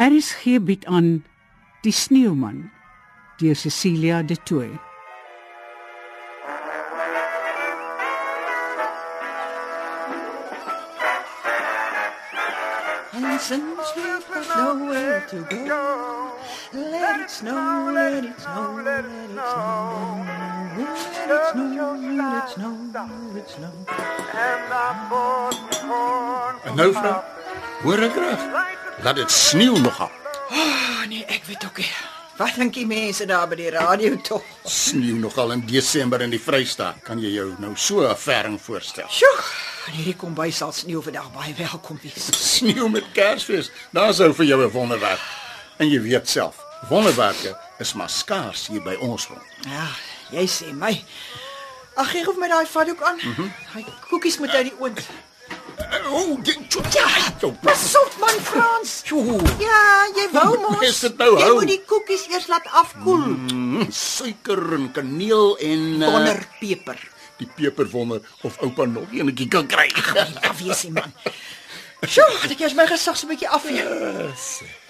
RSG bied aan Die sneeuman deur Cecilia De Tooy. And since we've got nowhere to go, let it snow, let it snow, let it snow, let it snow, let it snow, let it snow. En nou vrou, hoor ek reg? Laat dit sneeu nogal. Oh, nee, ek weet ook nie. Wat dink die mense daar by die radio tog? Sneeu nogal in Desember in die Vrystaat. Kan jy jou nou so 'n verring voorstel? Sjoe, en hierdie kombuis sal sneeu vandag baie welkom wees. Sneeu met Kersfees. Daar sou vir jou 'n wonderwerk. En jy weet self, wonderwerke is maar skaars hier by ons rond. Ja, jy sê my. Ag, gee of my daai vatdoek aan. Mm -hmm. Daai koekies moet uit die oond. O, oh, jy Pas op man Frans. Ja, jy wou mos. Is dit nou Jy hou? moet die koekies eers laat afkoel. Mm, suiker en kaneel en uh, Wonderpeper. die peperwonder of oupa nog eenetjie kan kry. Ja, wees ie man. Sjoe, het ek eers my gesig so 'n bietjie afvee.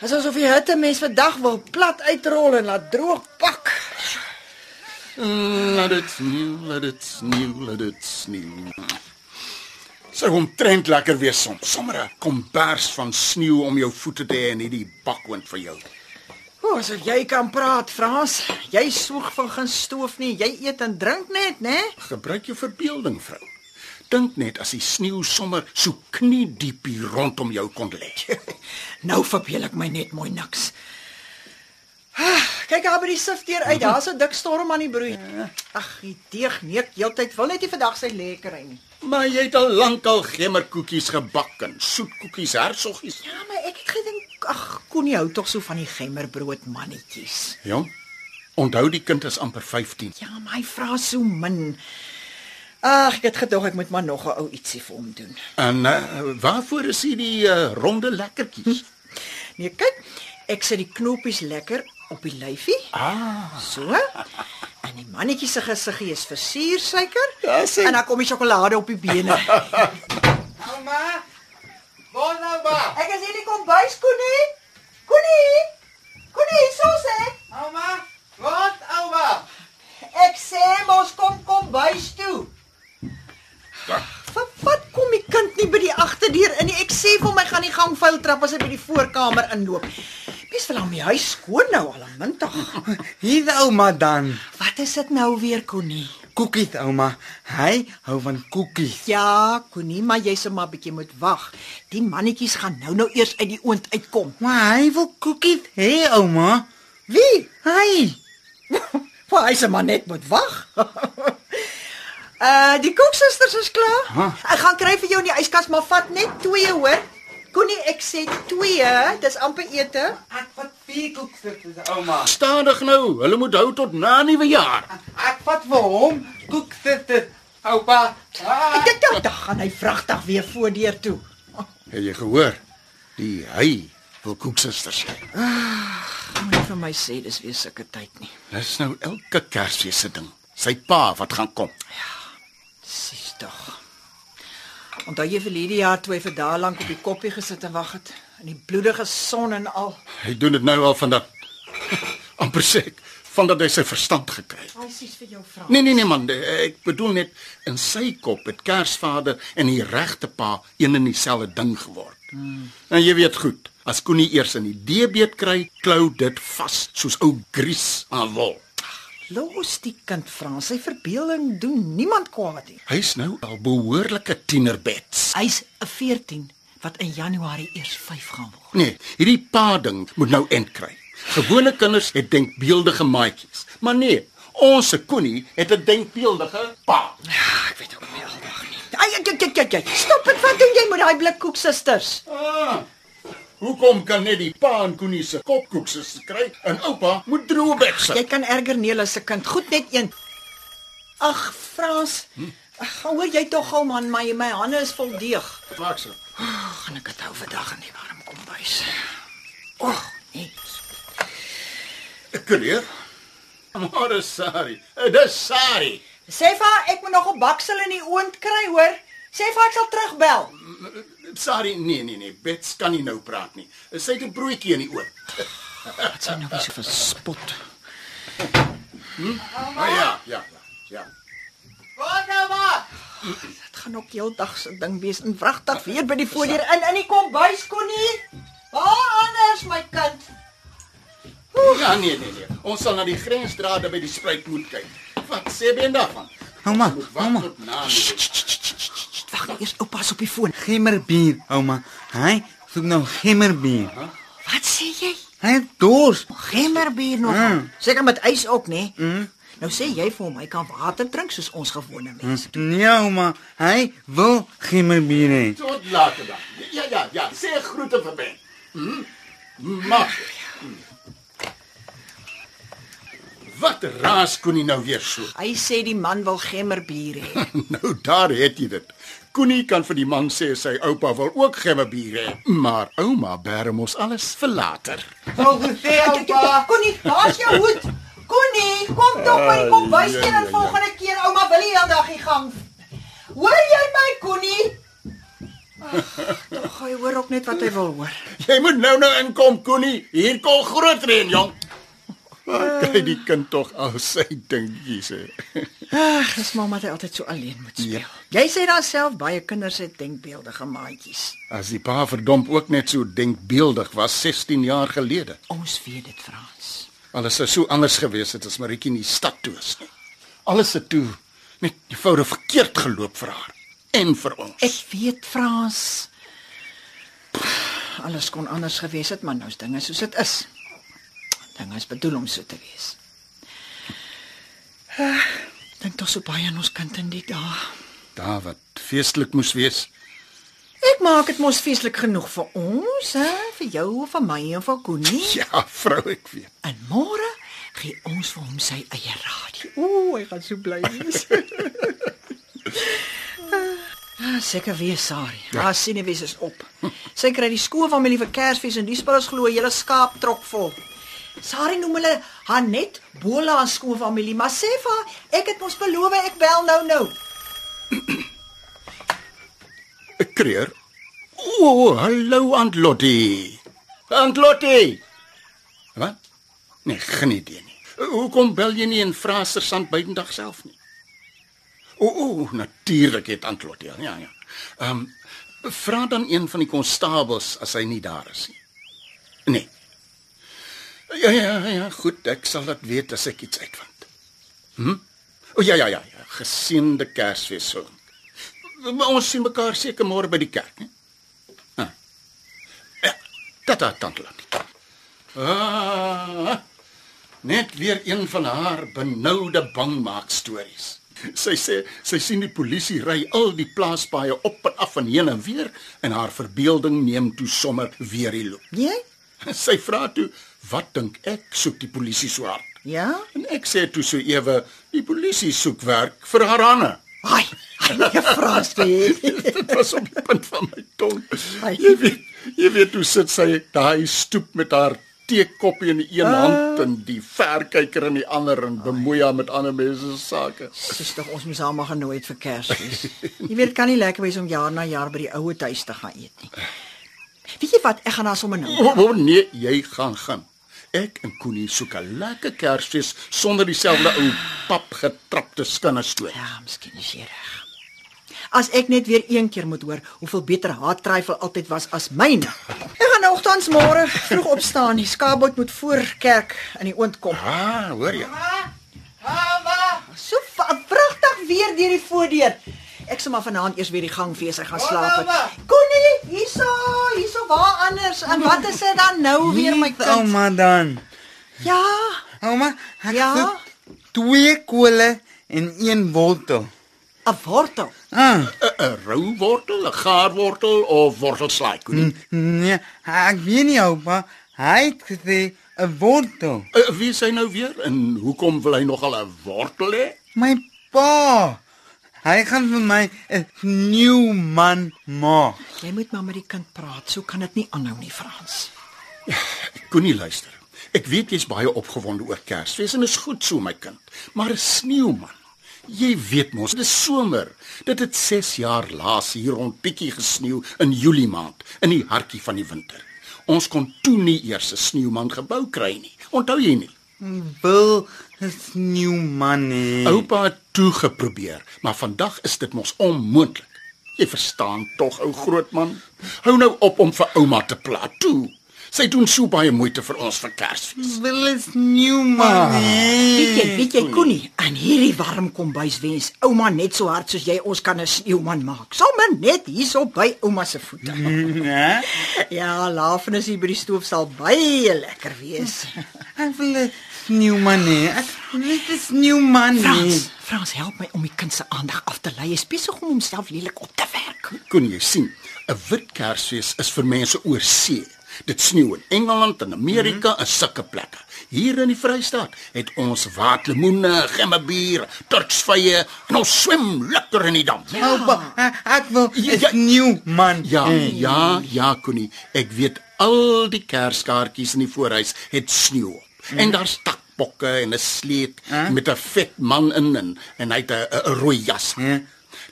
Dis asof jy hitte mens vandag wil plat uitrol en laat droog pak. Mm, Laat dit sneeu, laat dit sneeu, laat dit sneeu. Sou omtrent lekker wees soms. Sommer 'n kombers van sneeu om jou voete te hê en hierdie bakwind vir jou. O, as jy kan praat, Frans. Jy soeg van geen stoof nie. Jy eet en drink net, né? Gebruik jou verbeelding, vrou. Dink net as die sneeu sommer so kniediep hier rondom jou kon lê. Nou verbeel ek my net mooi niks. Ah, Kyk daar by die sifteer uit. Daar's 'n dik storm aan die broei. Ag, die deeg neek heeltyd. Wil net nie vandag sy lekkerry nie. Maar jy het al lankal gemmerkoekies gebak en soetkoekies, hersoggies. Ja, maar ek het gedink, ag, Connie hou tog so van die gemmerbrood mannetjies. Jong. Onthou die kind is amper 15. Ja, maar hy vra so min. Ag, ek het gedog ek moet maar nog 'n ou ietsie vir hom doen. En uh, waarvoor is hierdie uh, ronde lekkertjies? Nee, kyk, ek sit die knoppies lekker op die lyfie. Ah, So. En die mannetjie se gesiggie is versiersuiker. Ja, sien. En dan kom die sjokolade op die bene. Ouma! Waar nou ba? ek is hier die kombuis, Connie. Connie. Connie, so sê. Ouma! Wat ouma? Ek sê mos kom kombuis toe. Wat wat kom die kind nie by die agterdeur in nie? Ek sê vir hom hy gaan die gangvuil trap as hy by die voorkamer inloop. Wees vir hom die huis skoon nou al 'n mintig. Hier is ouma dan. Wat is dit nou weer, Connie? Koekies ouma. Hy hou van koekies. Ja, Connie, maar jy sê maar 'n bietjie moet wag. Die mannetjies gaan nou-nou eers uit die oond uitkom. Maar hy wil koekies hê ouma. Wie? Hy. Hy sê maar net moet wag. uh die koeksusters is klaar. Ha. Ek gaan kry vir jou in die yskas, maar vat net twee, hoor. Connie, ek sê twee, dis amper ete. Ek vat vier koekies ouma. stadig nou. Hulle moet hou tot na nuwe jaar. Ek vat vir hom koekies. Oupa. Ah. Ek dink nou dan gaan hy vragtig weer voordeur toe. Het jy gehoor? Die hy wil koeksusters hê. Moenie vir my sê dis weer sulke tyd nie. Dis nou elke Kersfees se ding. Sy pa wat gaan kom. Sis tog. Onthou jy vir hierdie jaar toe hy vir dae lank op die koppie gesit en wag het in die bloedige son en al. Hy doen dit nou al van dat amper sê ek van dat hy sy verstand gekry het. Hy sies vir jou vra. Nee nee nee man, ek bedoel net in sy kop het Kersvader en die regte pa een en dieselfde ding geword. Hmm. En jy weet goed, as Koenie eers in die deebeet kry, klou dit vas soos ou gries aan wol. Los die kind Frans, sy verbeelding doen niemand kwaad nie. Hy's nou al behoorlike tienerbeds. Hy's 'n 14 wat in Januarie eers 5 gaan word. Nee, hierdie pa ding moet nou end kry. Gewone kinders het denkbeeldige maatjies, maar nee, ons se Koenie het 'n denkbeeldige pa. Ja, ek weet ook nie aldag nie. Ai, ai, ai, ai, ai. Stop dit, wat doen jy met daai blik koeksusters? Ah, hoekom kan net die pa en Koenie se kopkoekses kry en oupa moet droë bek sit? Jy kan erger Nela se kind. Goed net een. Ag, Frans. Ag, hoor jy tog gou man, my my hande is vol deeg. Maak so. Oh, gaan ek dit hou vandag in die warm kombuis. O, oh, nee. Ek kan hier. Maar sorry. Dis sorry. Sê vir haar ek moet nog 'n baksel in die oond kry, hoor. Sê vir ek sal terugbel. Sorry, nee nee nee, Bets kan nie nou praat nie. Sy het 'n broodjie in die oond. Wat sy nou weer so verspot. Ah ja, ja, ja. Ja. Wat nou maar? Dit gaan ook heeldag se ding wees en vragtig weer by die voordeur in in die kombuis kon nie. Waar anders my kind? Ja, nee nee nee. Ons sal na die grensdrade by die spruit moet kyk. Wat sê Ben daarvan? Ouma, ouma, tot na die Wag nou eers oupas op die foon. gemmerbier, ouma. Hy soek nou gemmerbier. Wat sê jy? Hy het dors. Gemmerbier nog. Mm. Seker met ys ook, nê? Mm. Nou sê jy vir hom hy kan water drink soos ons gewone mense. Nee, ouma, hy wil gemmerbier hê. Tot later dan. Ja ja ja, sê groete vir Ben. Hm? Mag. Hm. Wat raas kon hy nou weer so? Hy sê die man wil gemmerbier hê. nou daar het jy dit. Koenie kan vir die man sê sy oupa wil ook gemmerbier hê, maar ouma bære mos alles vir later. Wou gesê oupa. Connie, daar's jou hoed. Connie, kom tog by kombuis ja, teen en volgende keer ouma wil nie heeldag die gang. Hoor jy my Connie? Ag, Tog hy hoor ook net wat hy wil hoor. Jy moet nou nou inkom, Koenie. Hier kom groot reën, jong. Kyk die kind tog al sy dingetjies hè. Ag, dis maar omdat hy altyd so alleen moet speel. Ja. Jy sê dan self baie kinders het denkbeeldige maatjies. As die pa verdomp ook net so denkbeeldig was 16 jaar gelede. Ons weet dit, Frans. Alles sou so anders gewees het as Maritjie in die stad toe is nie. Alles het toe net eenvoudig verkeerd geloop vir haar en vir ons. Ek weet, Frans. Alles kon anders gewees het, maar nou's dinge soos dit is. Dinge is bedoel om so te wees. Ah, Dink tog so baie aan ons kind in die dae. Daar wat feestelik moes wees. Ek maak dit mos feeslik genoeg vir ons, hè, vir jou en vir my en vir Koenie. Ja, vrou, ek weet. En môre gee ons vir hom sy eie radio. Ooh, hy gaan so bly wees. Ah, seker weer Sari. Ja. Haar sinewees is op. Sy kry die skoolfamilie vir Kersfees en die spul is glo hele skaaptrok vol. Sari noem hulle haar net Bola aan skoolfamilie, maar sê vir haar, ek het mos beloof ek bel nou nou. 'n Kreer. O, oh, hallo Aunt Lottie. Aunt Lottie. Wat? Nee, geen idee nie. Hoekom bel jy nie en vra sersant buitendag self nie? O, o, natuurlik het Aunt Lottie. Ja, ja. Ehm um, vra dan een van die konstabels as hy nie daar is nie. Nee. Ja, ja, ja, goed, ek sal dit weet as ek iets uitvind. Hm? O ja, ja, ja, ja. Geseënde Kersfees so. Ons sien mekaar seker môre by die kerk, hè? Ah. Ja, tata tante Lottie. Ah, net weer een van haar benoude bangmaak stories. Sy sê sy sien die polisie ry al die plaaspaaie op en af en heen en weer en haar verbeelding neem toe sommer weer die loop. Jy? Sy vra toe, "Wat dink ek soek die polisie so hard?" Ja? En ek sê toe so ewe, "Die polisie soek werk vir haar Hanne." Ai, ai, nee, Frans weet. Dit was op die punt van my tong. Jy weet, jy weet hoe sit sy daai stoep met haar teekoppie in die een Ah. hand en die verkyker in die ander en bemoei haar met ander mense se sake. Dis tog ons moes almal genooi het vir Kersfees. Jy weet, kan nie lekker wees om jaar na jaar by die oue huis te gaan eet nie. Weet jy wat? Ek gaan daar sommer nou. O oh, nee, jy gaan gaan. Ek en Koenie soek 'n lekker Kersfees sonder dieselfde ou pap getrapte skinne stoot. Ja, miskien is jy reg. As ek net weer een keer moet hoor hoeveel beter haar tryfel altyd was as myne. Ek gaan nogtans môre vroeg opstaan. Die skaapboot moet voor kerk in die oond kom. Ah, hoor jy? Mama. So vragtig weer deur die voordeur. Ek sal maar vanaand eers weer die gang fees en gaan slaap. Connie, hierso, hierso waar anders? En wat is dit dan nou weer my kind? Ouma dan. Ja, Ouma, ek Ja? twee kole en een wortel. 'n wortel. Ah, 'n 'n rou wortel, 'n gaar wortel of wortelslaai, Koenie? nee, ek weet nie oupa. Hy het gesê 'n wortel. Uh, wie is hy nou weer en hoekom wil hy nogal 'n wortel hê? My pa. Hy gaan vir my 'n nuwe man maak. Jy moet maar met die kind praat. So kan dit nie aanhou nie, Frans. Koenie luister. Ek weet jy's baie opgewonde oor Kersfees en is goed so my kind. Maar 'n sneeuman. Jy weet mos, dis somer. Dit het 6 jaar laas hier rond bietjie gesneeu in Julie maand, in die hartjie van die winter. Ons kon toe nie eers 'n sneeuman gebou kry nie. Onthou jy nie? Wil 'n sneeuman hê. Oupa het toe geprobeer, maar vandag is dit mos onmoontlik. Jy verstaan tog, ou groot man. Hou nou op om vir ouma te pla toe. Sy doen so baie moeite vir ons vir Kersfees. Wil 'n sneeuman hê. Weet jy, weet jy Koenie, aan hierdie warm kombuis wens ouma net so hard soos jy ons kan 'n sneeuman maak. Sommer net hierso by ouma se voete. Né? Ja, lafenis hier by die stoof sal baie lekker wees. Ek wil 'n sneeuman hê. Ek wil net 'n sneeuman hê. Frans, Frans help my om die kind se aandag af te lei. Hy is besig om homself lelik op te werk. Kon jy sien? 'n Wit Kersfees is vir mense oor see. Dit sneeu in Engeland en Amerika en sulke plekke. Hier in die Vrystaat het ons waterlemoene, gemmebier, tortsvye en ons swem lekker in die dam. Oupa, ek, ek wil Ja, 'n ja. sneeuman. Ja, hê. ja, ja, Connie. Ek weet al die kerskaartjies in die voorhuis het sneeu op. En daar's takbokke en 'n sleet Hæ? met 'n vet man in en en hy het 'n rooi jas. Ja.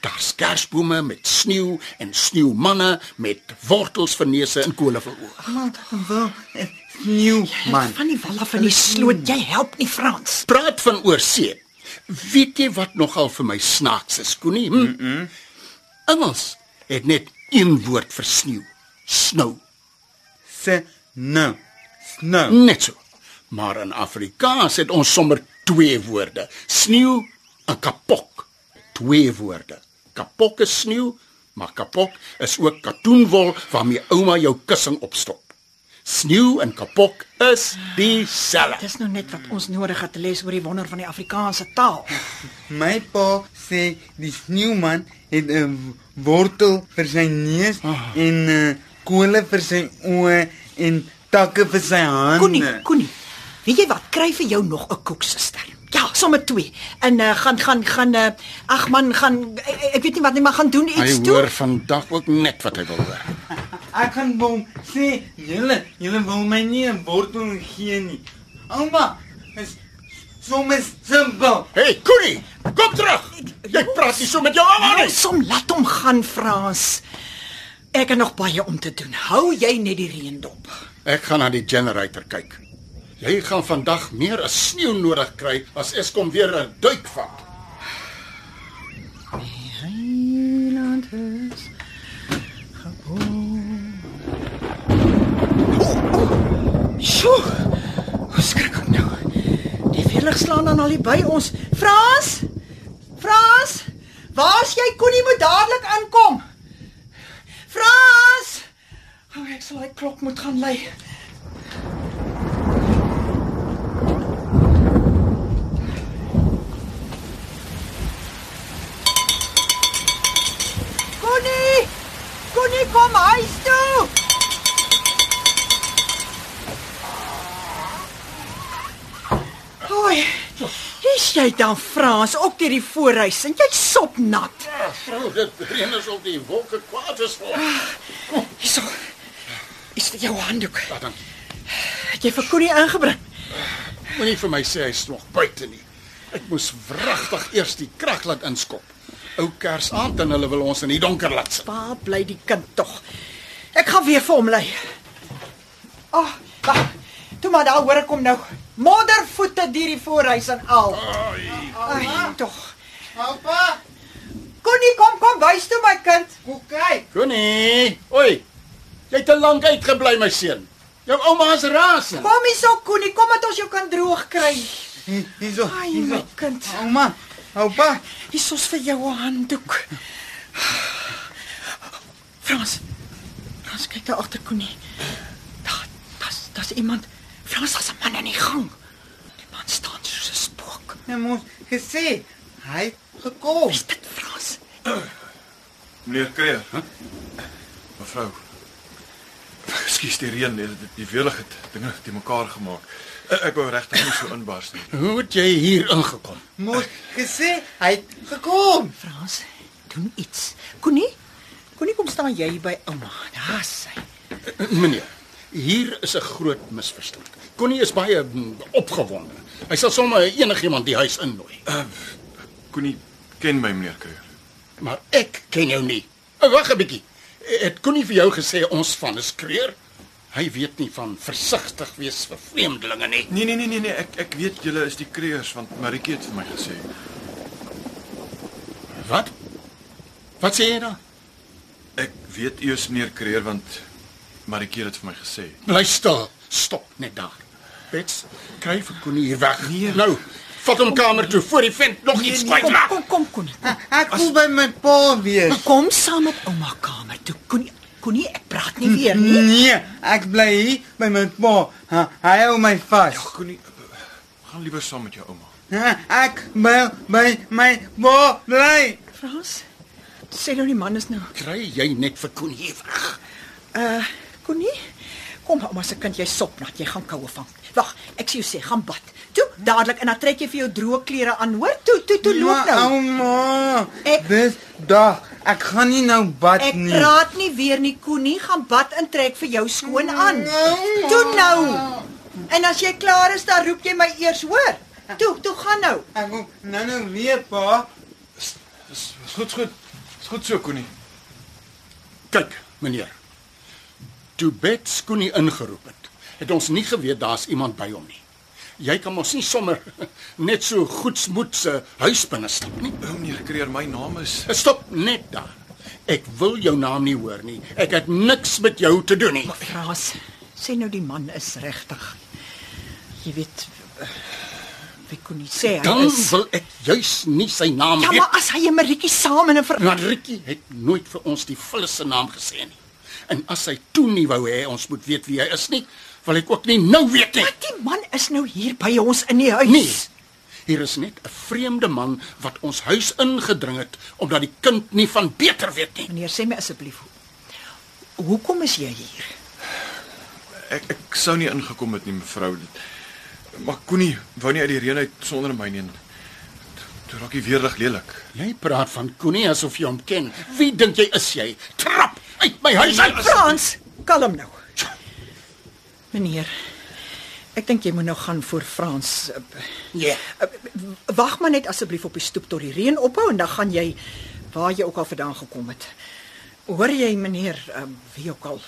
Daar's kersbome met sneeu en sneeumanne met wortels vir neuse en kole vir oë. Maar ek wil 'n sneeuman. Van die wal af in die sloot, jy help nie Frans. Praat van oorsee. Weet jy wat nogal vir my snaaks is, Connie? Hm? Mm -mm. Engels het net een woord vir sneeu. Snow. Se nou. Snow. Net so. Maar in Afrikaans het ons sommer twee woorde: sneeu en kapok. Twee woorde. Kapok is sneeu, maar kapok is ook katoenwol waarmee ouma jou kussing opstop. Sneeu en kapok is dieselfde. Dis nou net wat ons nodig het te lees oor die wonder van die Afrikaanse taal. My pa sê die sneeuman het 'n wortel vir sy neus en 'n uh, kole vir sy oë en takke vir sy hande. Koenie, Koenie. Weet jy wat? Kry vir jou nog 'n koeksuster. Ja, sommer twee. En uh, gaan gaan gaan uh, ag man, gaan ek, ek weet nie wat nie, maar gaan doen Hy iets toe. hoor vandag ook net wat hy wil hoor. Ek kan hom sê, julle, julle wil my nie 'n wortel gee nie. Ouma, is sommer simpel. Hey, Connie, kom terug. Jy praat nie so met jou ouma nie. Som laat hom gaan, Frans. Ek het nog baie om te doen. Hou jy net die reën dop. Ek gaan na die generator kyk. Jy gaan vandag meer as sneeu nodig kry as Eskom weer 'n duik vat. Heiland is Sjoe. Hoe skrik ek nou? Die weerlig slaan dan al by ons. Frans? Frans? Waar's jy? Koenie moet dadelik aankom. Frans! O, ek sal hy klok moet gaan lei. Koenie! Koenie kom huis toe. Hoi. Hier's jy dan Frans, ook deur die voorhuis en jy sop nat. Vrou, dit reën is op die wolke kwaad is voor. Hierso. Is dit jou handdoek? Ja, dankie. Het jy vir Koenie ingebring? Moenie vir my sê hy's nog buite nie. Ek moes wragtig eers die krag laat inskop. Ou Kersaand en hulle wil ons in die donker laat sit. Waar bly die kind tog? Ek gaan weer vir hom lei. Ag, oh, wag. Toe maar daar hoor ek hom nou. Moddervoete deur die voorhuis en al. Ai, tog. Oupa, Koenie, kom kom wys toe my kind. hoe kyk? Connie, oi. Jy het te lank uitgebly my seun. Jou ouma is rasend. Kom hierso Koenie, kom dat ons jou kan droog kry. Hier- Hierso. Ai, my kind. Ouma, oupa. Hierso's vir jou 'n handdoek. Frans. Frans kyk daar agter Koenie. Daar, daar's daar's iemand. Frans, daar's 'n man in die gang. Die man staan soos 'n spook. Jy moes gesê hy gekom. Is dit Frans? Meneer Kreer. Huh? Mevrou. Ekskuus die reën, die, die weerlig het dinge te mekaar gemaak. Ek, ek wou regtig nie so inbars nie. Hoe het jy hier ingekom? Moes gesê hy het gekom. Frans, doen iets. Koenie? Koenie, kom staan jy by ouma. Daar's sy. Meneer, hier is 'n groot misverstand. Connie is baie mm, opgewonde. Hy sal sommer enigiemand die huis innooi. Koenie, ken my meneer Kreer. Maar ek ken jou nie. Eh, Wag 'n bietjie. Het kon nie vir jou gesê ons van is kreer. Hy weet nie van versigtig wees vir vreemdelinge nie. Nee nee nee nee nee, ek ek weet julle is die Kreers want Maritjie het vir my gesê. Wat? Wat sê jy dan? Ek weet u is meneer Kreer want Maritjie het vir my gesê. Bly stil. Stop net daar. Bets, kry vir Connie hier weg. Nee. Nou, vat hom kamer toe voor die vent nog iets kwyt Kom raak. kom kom Connie. Ek wil by my pa wees. Kom saam met ouma kamer toe. Connie, Connie, ek praat nie weer nie. Nee, ek bly hier by my pa. Ha, Hy hou my vas. Ja, Connie, gaan liewer saam met jou ouma. Ha, Ek by by my pa bly. Frans, sê nou die man is nou. Kry jy net vir Connie weg. Uh, Connie, kom ouma se kind jy sop nat. Jy gaan koue vang. Wag, ek sê jou sê, gaan bad. Toe, dadelik en dan trek jy vir jou droë klere aan, hoor? Toe, toe, toe loop Maar, nou. Ouma, Ek- dis dag. Ek gaan nie nou bad Ek nie. praat nie weer nie, Connie, gaan bad en trek vir jou skoon aan. Toe nou. En as jy klaar is, dan roep jy my eers, hoor? Toe, toe gaan nou. Ek kom nou nou weer pa. Dis dis goed goed. Dis goed so Connie. Kyk, meneer. Toe Bets Connie ingeroep het, het ons nie geweet daar's iemand by hom nie. Jy kan mos nie sommer net so goedsmoed se huis binne stap nie. O, meneer Kreer, my naam is Stop net daar. Ek wil jou naam nie hoor nie. Ek het niks met jou te doen nie. Frans, sê nou die man is regtig. Jy weet eh, wie kon nie sê hy Dan is. wil ek juis nie sy naam Ja, weet. maar as hy en Maritjie saam in 'n ver... Maar Rikkie het nooit vir ons die volle se naam gesê nie. En as hy toe nie wou hê ons moet weet wie hy is nie, wil ek ook nie nou weet nie. Maar die man is nou hier by ons in die huis. Nee. Hier is net 'n vreemde man wat ons huis ingedring het omdat die kind nie van beter weet nie. Meneer, sê my asseblief. ho- Hoekom is jy hier? ek ek sou nie ingekom het nie mevrou. Maar Connie wou nie uit die reën uit sonder my nie. Toe raak hy weer lig lelik. Jy praat van Connie asof jy hom ken. Wie dink jy is jy? Trap uit my huis uit. Frans, kalm nou. Meneer, ek dink jy moet nou gaan voor Frans. Uh, Ja. uh, Wag maar net asseblief op die stoep tot die reën ophou en dan gaan jy waar jy ook al vandaan gekom het. Hoor jy meneer, uh, wie ook al.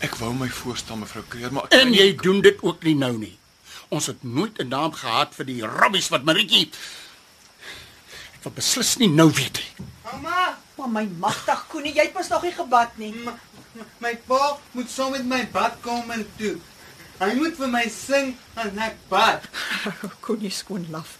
Ek wou my voorstel mevrou Kreer, maar ek En jy doen dit ook nie nou nie. Ons het nooit 'n naam gehad vir die rabbies wat Maritjie Ek wil beslis nie nou weet nie. Ouma, Maar my magtig Koenie, jy het mos nog nie gebad nie. my, my pa moet saam met my badkamer toe. Hy moet vir my sing en ek bad. Koenie skoon laf.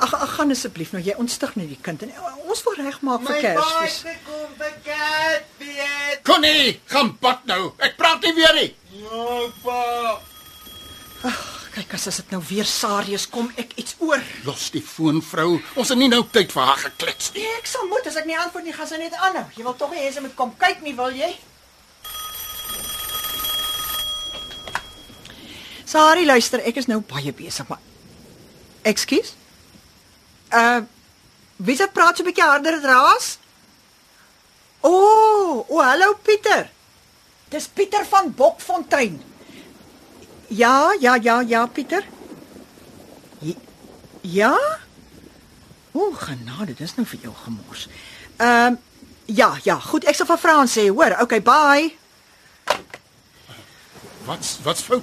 Ag ag gaan asseblief nou, jy ontstig net die kind en uh, ons wil regmaak vir My pa het Kersfees. gekom vir Kersfees. Connie, gaan bad nou. Ek praat nie weer nie. Ja, pa. Kyk as as dit nou weer Sarius kom, ek iets oor. Los die foon, vrou. Ons het nie nou tyd vir haar geklets nie. Nee, ek sal moet as ek nie antwoord nie, gaan sy net aanhou. Jy wil tog nie hê sy moet kom kyk nie, wil jy? Sari, luister, ek is nou baie besig, maar Ekskuus? Uh wie se praat so 'n bietjie harder as raas? O, oh, o, oh, hallo Pieter. Dis Pieter van Bokfontein. Ja, ja, ja, ja, Pieter. Ja? O, genade, dis nou vir jou gemors. Ehm um, ja, ja, goed, ek sal vir Frans sê, hoor. Okay, bye. Wat's wat's fout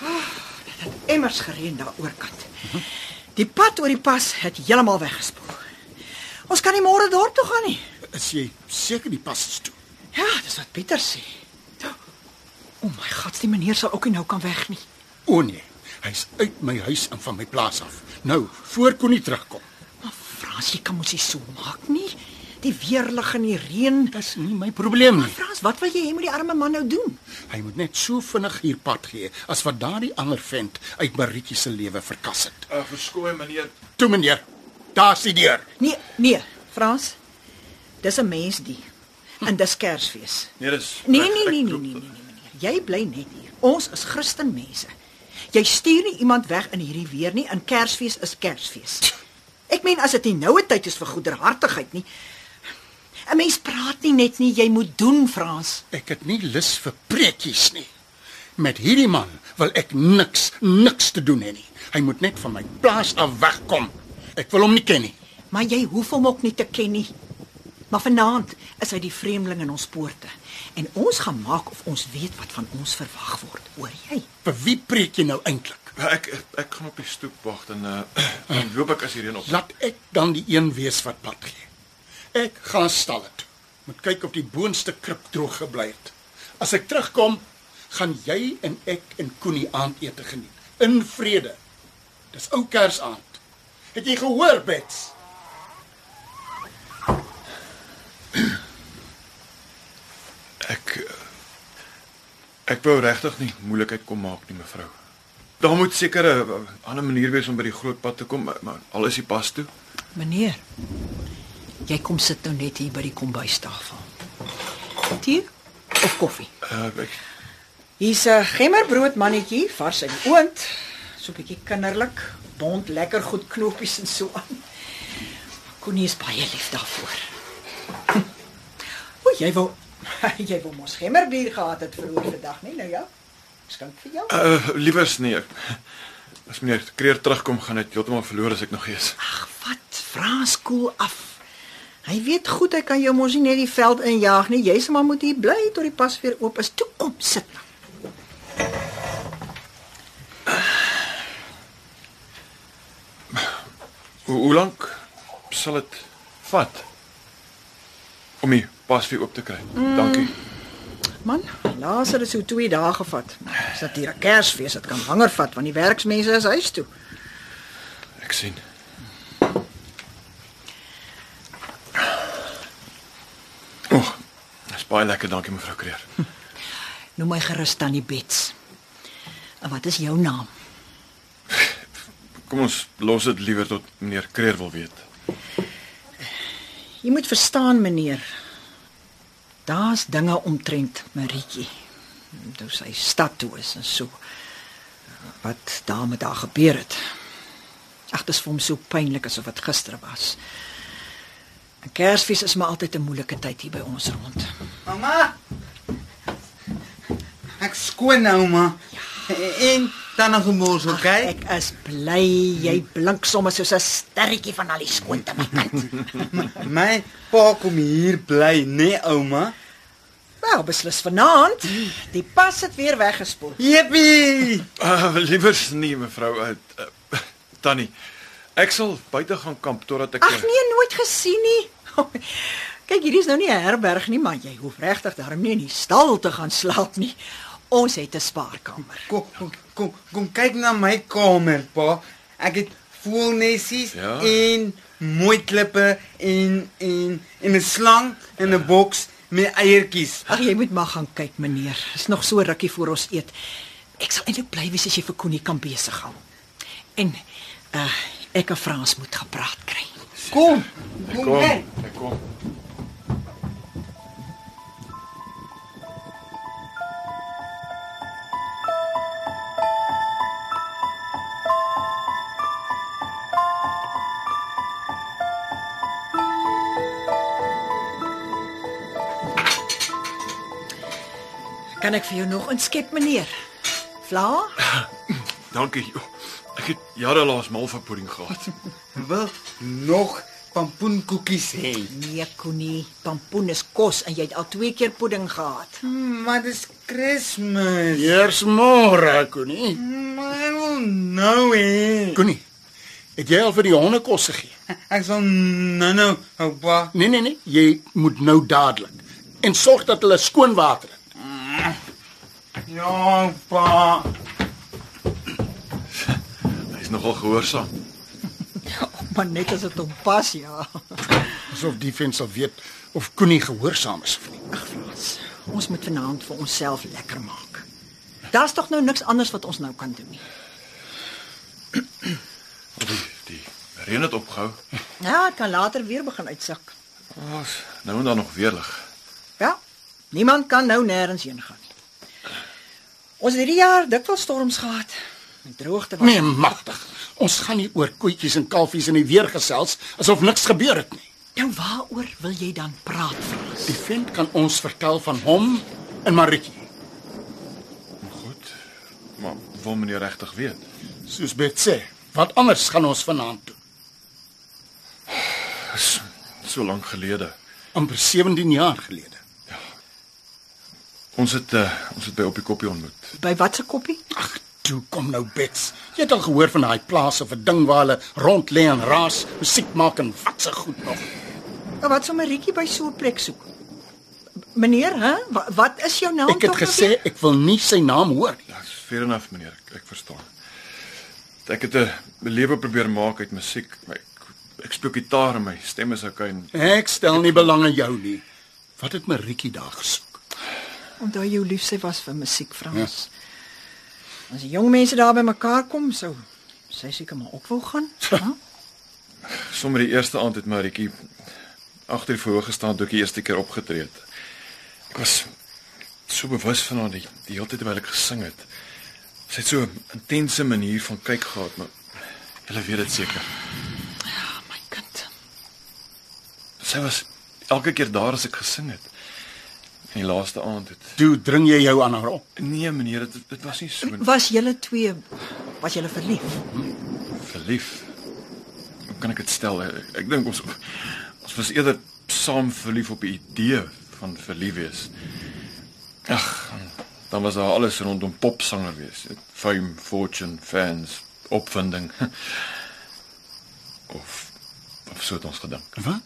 met? Emmers gereën daar oorkant. Die pad oor die pas het heeltemal weggespoel. Ons kan nie môre dorp toe gaan nie. Is jy seker die pas is toe? Ja, dis wat Pieter sê. O my God, die meneer sal ook nie nou kan weg nie. O nee, hy's uit my huis en van my plaas af. Nou, voor Connie terugkom. Maar Frans, jy kan mos nie so maak nie. Die weerlig en die reën. Dis nie my probleem nie. Frans, wat wil jy hê moet die arme man nou doen? Hy moet net so vinnig hier pad gee as wat daardie ander vent uit Maritjie se lewe verkas het. Uh, verskooi meneer. Toe meneer, daar's die deur. Nee, nee, Frans. Dis 'n mens die. En dis Kersfees. Nee, dis Nee, nee, nee, nee, nee, nee, nee, meneer. Jy bly net hier. Ons is Christenmense. Jy stuur nie iemand weg in hierdie weer nie. In Kersfees is Kersfees. Ek meen as dit nie nou 'n tyd is vir goederhartigheid nie. 'n Mens praat nie net nie, jy moet doen, Frans. Ek het nie lus vir preekies nie. Met hierdie man wil ek niks niks te doen hê nie. Hy moet net van my plaas af wegkom. Ek wil hom nie ken nie. Maar jy hoef hom ook nie te ken nie. Maar vanaand is hy die vreemdeling in ons poorte en ons gaan maak of ons weet wat van ons verwag word, hoor jy? Vir wie preek jy nou eintlik? Ek ek, ek gaan op die stoep wag en uh dan loop ek as die reën op. Laat ek dan die een wees wat pad gee. Ek gaan stal dit. Moet kyk of die boonste krib droog gebly het. As ek terugkom, gaan jy en ek en Koenie aandete geniet in vrede. Dis ou Kersaand. Het jy gehoor, Bets? Ek eh, ek wou regtig nie moeilikheid kom maak nie, mevrou. Daar moet seker 'n ander manier wees om by die groot pad te kom, maar, maar al is die pas toe. Meneer, jy kom sit nou net hier by die kombuistafel. Tee of koffie? Uh ek Hier's 'n gemmerbrood mannetjie, vars uit die oond. So 'n bietjie kinderlik, bond lekker goed knopies en so aan. Connie is baie lief daarvoor. O, jy wou jy wou mos gemmerbier gehad het vir oor vandag, nie nou ja? Skink vir jou. uh liewers nee. As meneer Kreer terugkom, gaan dit heeltemal verloor as ek nog hier is. Ag, wat? Frans koel af. Hy weet goed hy kan jou mos nie net die veld injaag nie. Jy se maar moet hier bly tot die pas weer oop is. Toe kom sit nou. Hoe, hoe lank sal dit vat om die pas weer oop te kry? Mm. Dankie. Man, laas het dit so 2 dae gevat. Dis natuurlik Kersfees, dit kan langer vat want die werksmense is huis toe. Ek sien. O, oh, dis baie lekker, dankie mevrou Kreer. Noem my gerus Tannie Bets. En wat is jou naam? Kom ons los dit liewer tot meneer Kreer wil weet. Jy moet verstaan, meneer. Daar's dinge omtrent Maritjie. Toe sy stad toe is en so. Wat daar met haar gebeur het. Ag, dit is vir hom so pynlik asof dit gister was. En Kersfees is maar altyd 'n moeilike tyd hier by ons rond. Mamma. Ek skoon nou, ma. En dan nog 'n mors, Ag, okay? Ek is bly jy blink sommer soos 'n sterretjie van al die skoon te my kant. My pa kom hier bly, nee, ouma. Wel, beslis vanaand. Die pas het weer weggespoel. Jippie! Uh liewers nie mevrou uh, uh, Tannie. Ek sal buite gaan kamp totdat ek Ag nee, nooit gesien nie. Kyk, hierdie is nou nie 'n herberg nie, maar jy hoef regtig daarom nie in die stal te gaan slaap nie. Ons het 'n spaarkamer. Kom, kom, kom, kom kyk na my kamer, pa. Ek het voelnessies Ja. en mooi klippe en en en 'n slang en 'n boks met eiertjies. Ag, jy moet maar gaan kyk, meneer. Dis nog so rukkie voor ons eet. Ek sal eintlik bly wees as jy vir Connie kan besig hou. En uh ek en Frans moet gepraat kry. Kom, kom, kom. kyk. Ek kom. Kan ek vir jou nog inskep, meneer? Vla? Dankie. Ek het jare laas malverpudding gehad. Wil nog pampoenkoekies hê. Nee, Connie, pampoen is kos en jy het al twee keer pudding gehad. Hmm, Maar dis Kersfees. Eers môre, Koenie. Maar ek wil nou hê. Koenie, het jy al vir die honde kos gegee? Ek sal nou nou, oupa. Nee nee nee, jy moet nou dadelik. En sorg dat hulle skoon water. Ja, pa. Hy's nogal gehoorsaam. Maar net as dit hom pas, ja. Asof die vent sal weet of Koenie gehoorsaam is of nie. Ag Frans, ons moet vanaand vir onsself lekker maak. Daar's tog nou niks anders wat ons nou kan doen nie. Die die reën het opgehou. Ja, dit kan later weer begin uitsak. Ons nou en dan nog weer lig. Ja. Niemand kan nou nêrens heen gaan. Ons het hierdie jaar dikwels storms gehad. Die droogte was Nee, magtig. Ons gaan nie oor koetjies en kalfies in die weer gesels asof niks gebeur het nie. Nou waaroor wil jy dan praat, Frans? Die vent kan ons vertel van hom en Maritjie. Goed. Maar wil meneer regtig weet? Soos Bet sê, wat anders gaan ons vanaand doen? Dis so lank gelede. amper 17 jaar gelede. Ons het uh, ons het by op die koppie ontmoet. By watse koppie? Ag, toe kom nou Bets. Jy het al gehoor van daai plase of 'n ding waar hulle rond lê en raas, musiek maak en wat se goed nog. Nou wat sommer Rietjie by so 'n plek soek. Meneer, hè? Wat, wat is jou naam Ek het gesê ek wil nie sy naam hoor nie. Ja, dis fair enough meneer, ek, ek verstaan. Ek het 'n lewe probeer maak uit musiek. Ek, ek speel gitaar en my stem is okay. En Ek stel nie belang in jou nie. Wat het Maritjie daar gesoek? Onthou jou lief sy was vir musiek, Frans. Ja. As die jong mense daar bymekaar kom, sou sy seker maar ook wou gaan. Ja? sommer die eerste aand het Maritjie agter die verhoog gestaan toe ek die eerste keer opgetree het. Ek was so bewus van haar die, die hele tyd terwyl ek gesing het. Sy het so 'n intense manier van kyk gehad, maar jy weet dit seker. ja, my kind. Sy was elke keer daar as ek gesing het. En die laaste aand het Toe dring jy jou aan haar op. Nee meneer, dit dit was nie so Was julle twee was julle verlief? verlief. Hoe kan ek dit stel? Ek, ek dink ons ons was eerder saam verlief op die idee van verlief wees. Ag, dan was daar alles rondom popsanger wees. Fame, fortune, fans, opwinding. Of of so het ons gedink. Wat?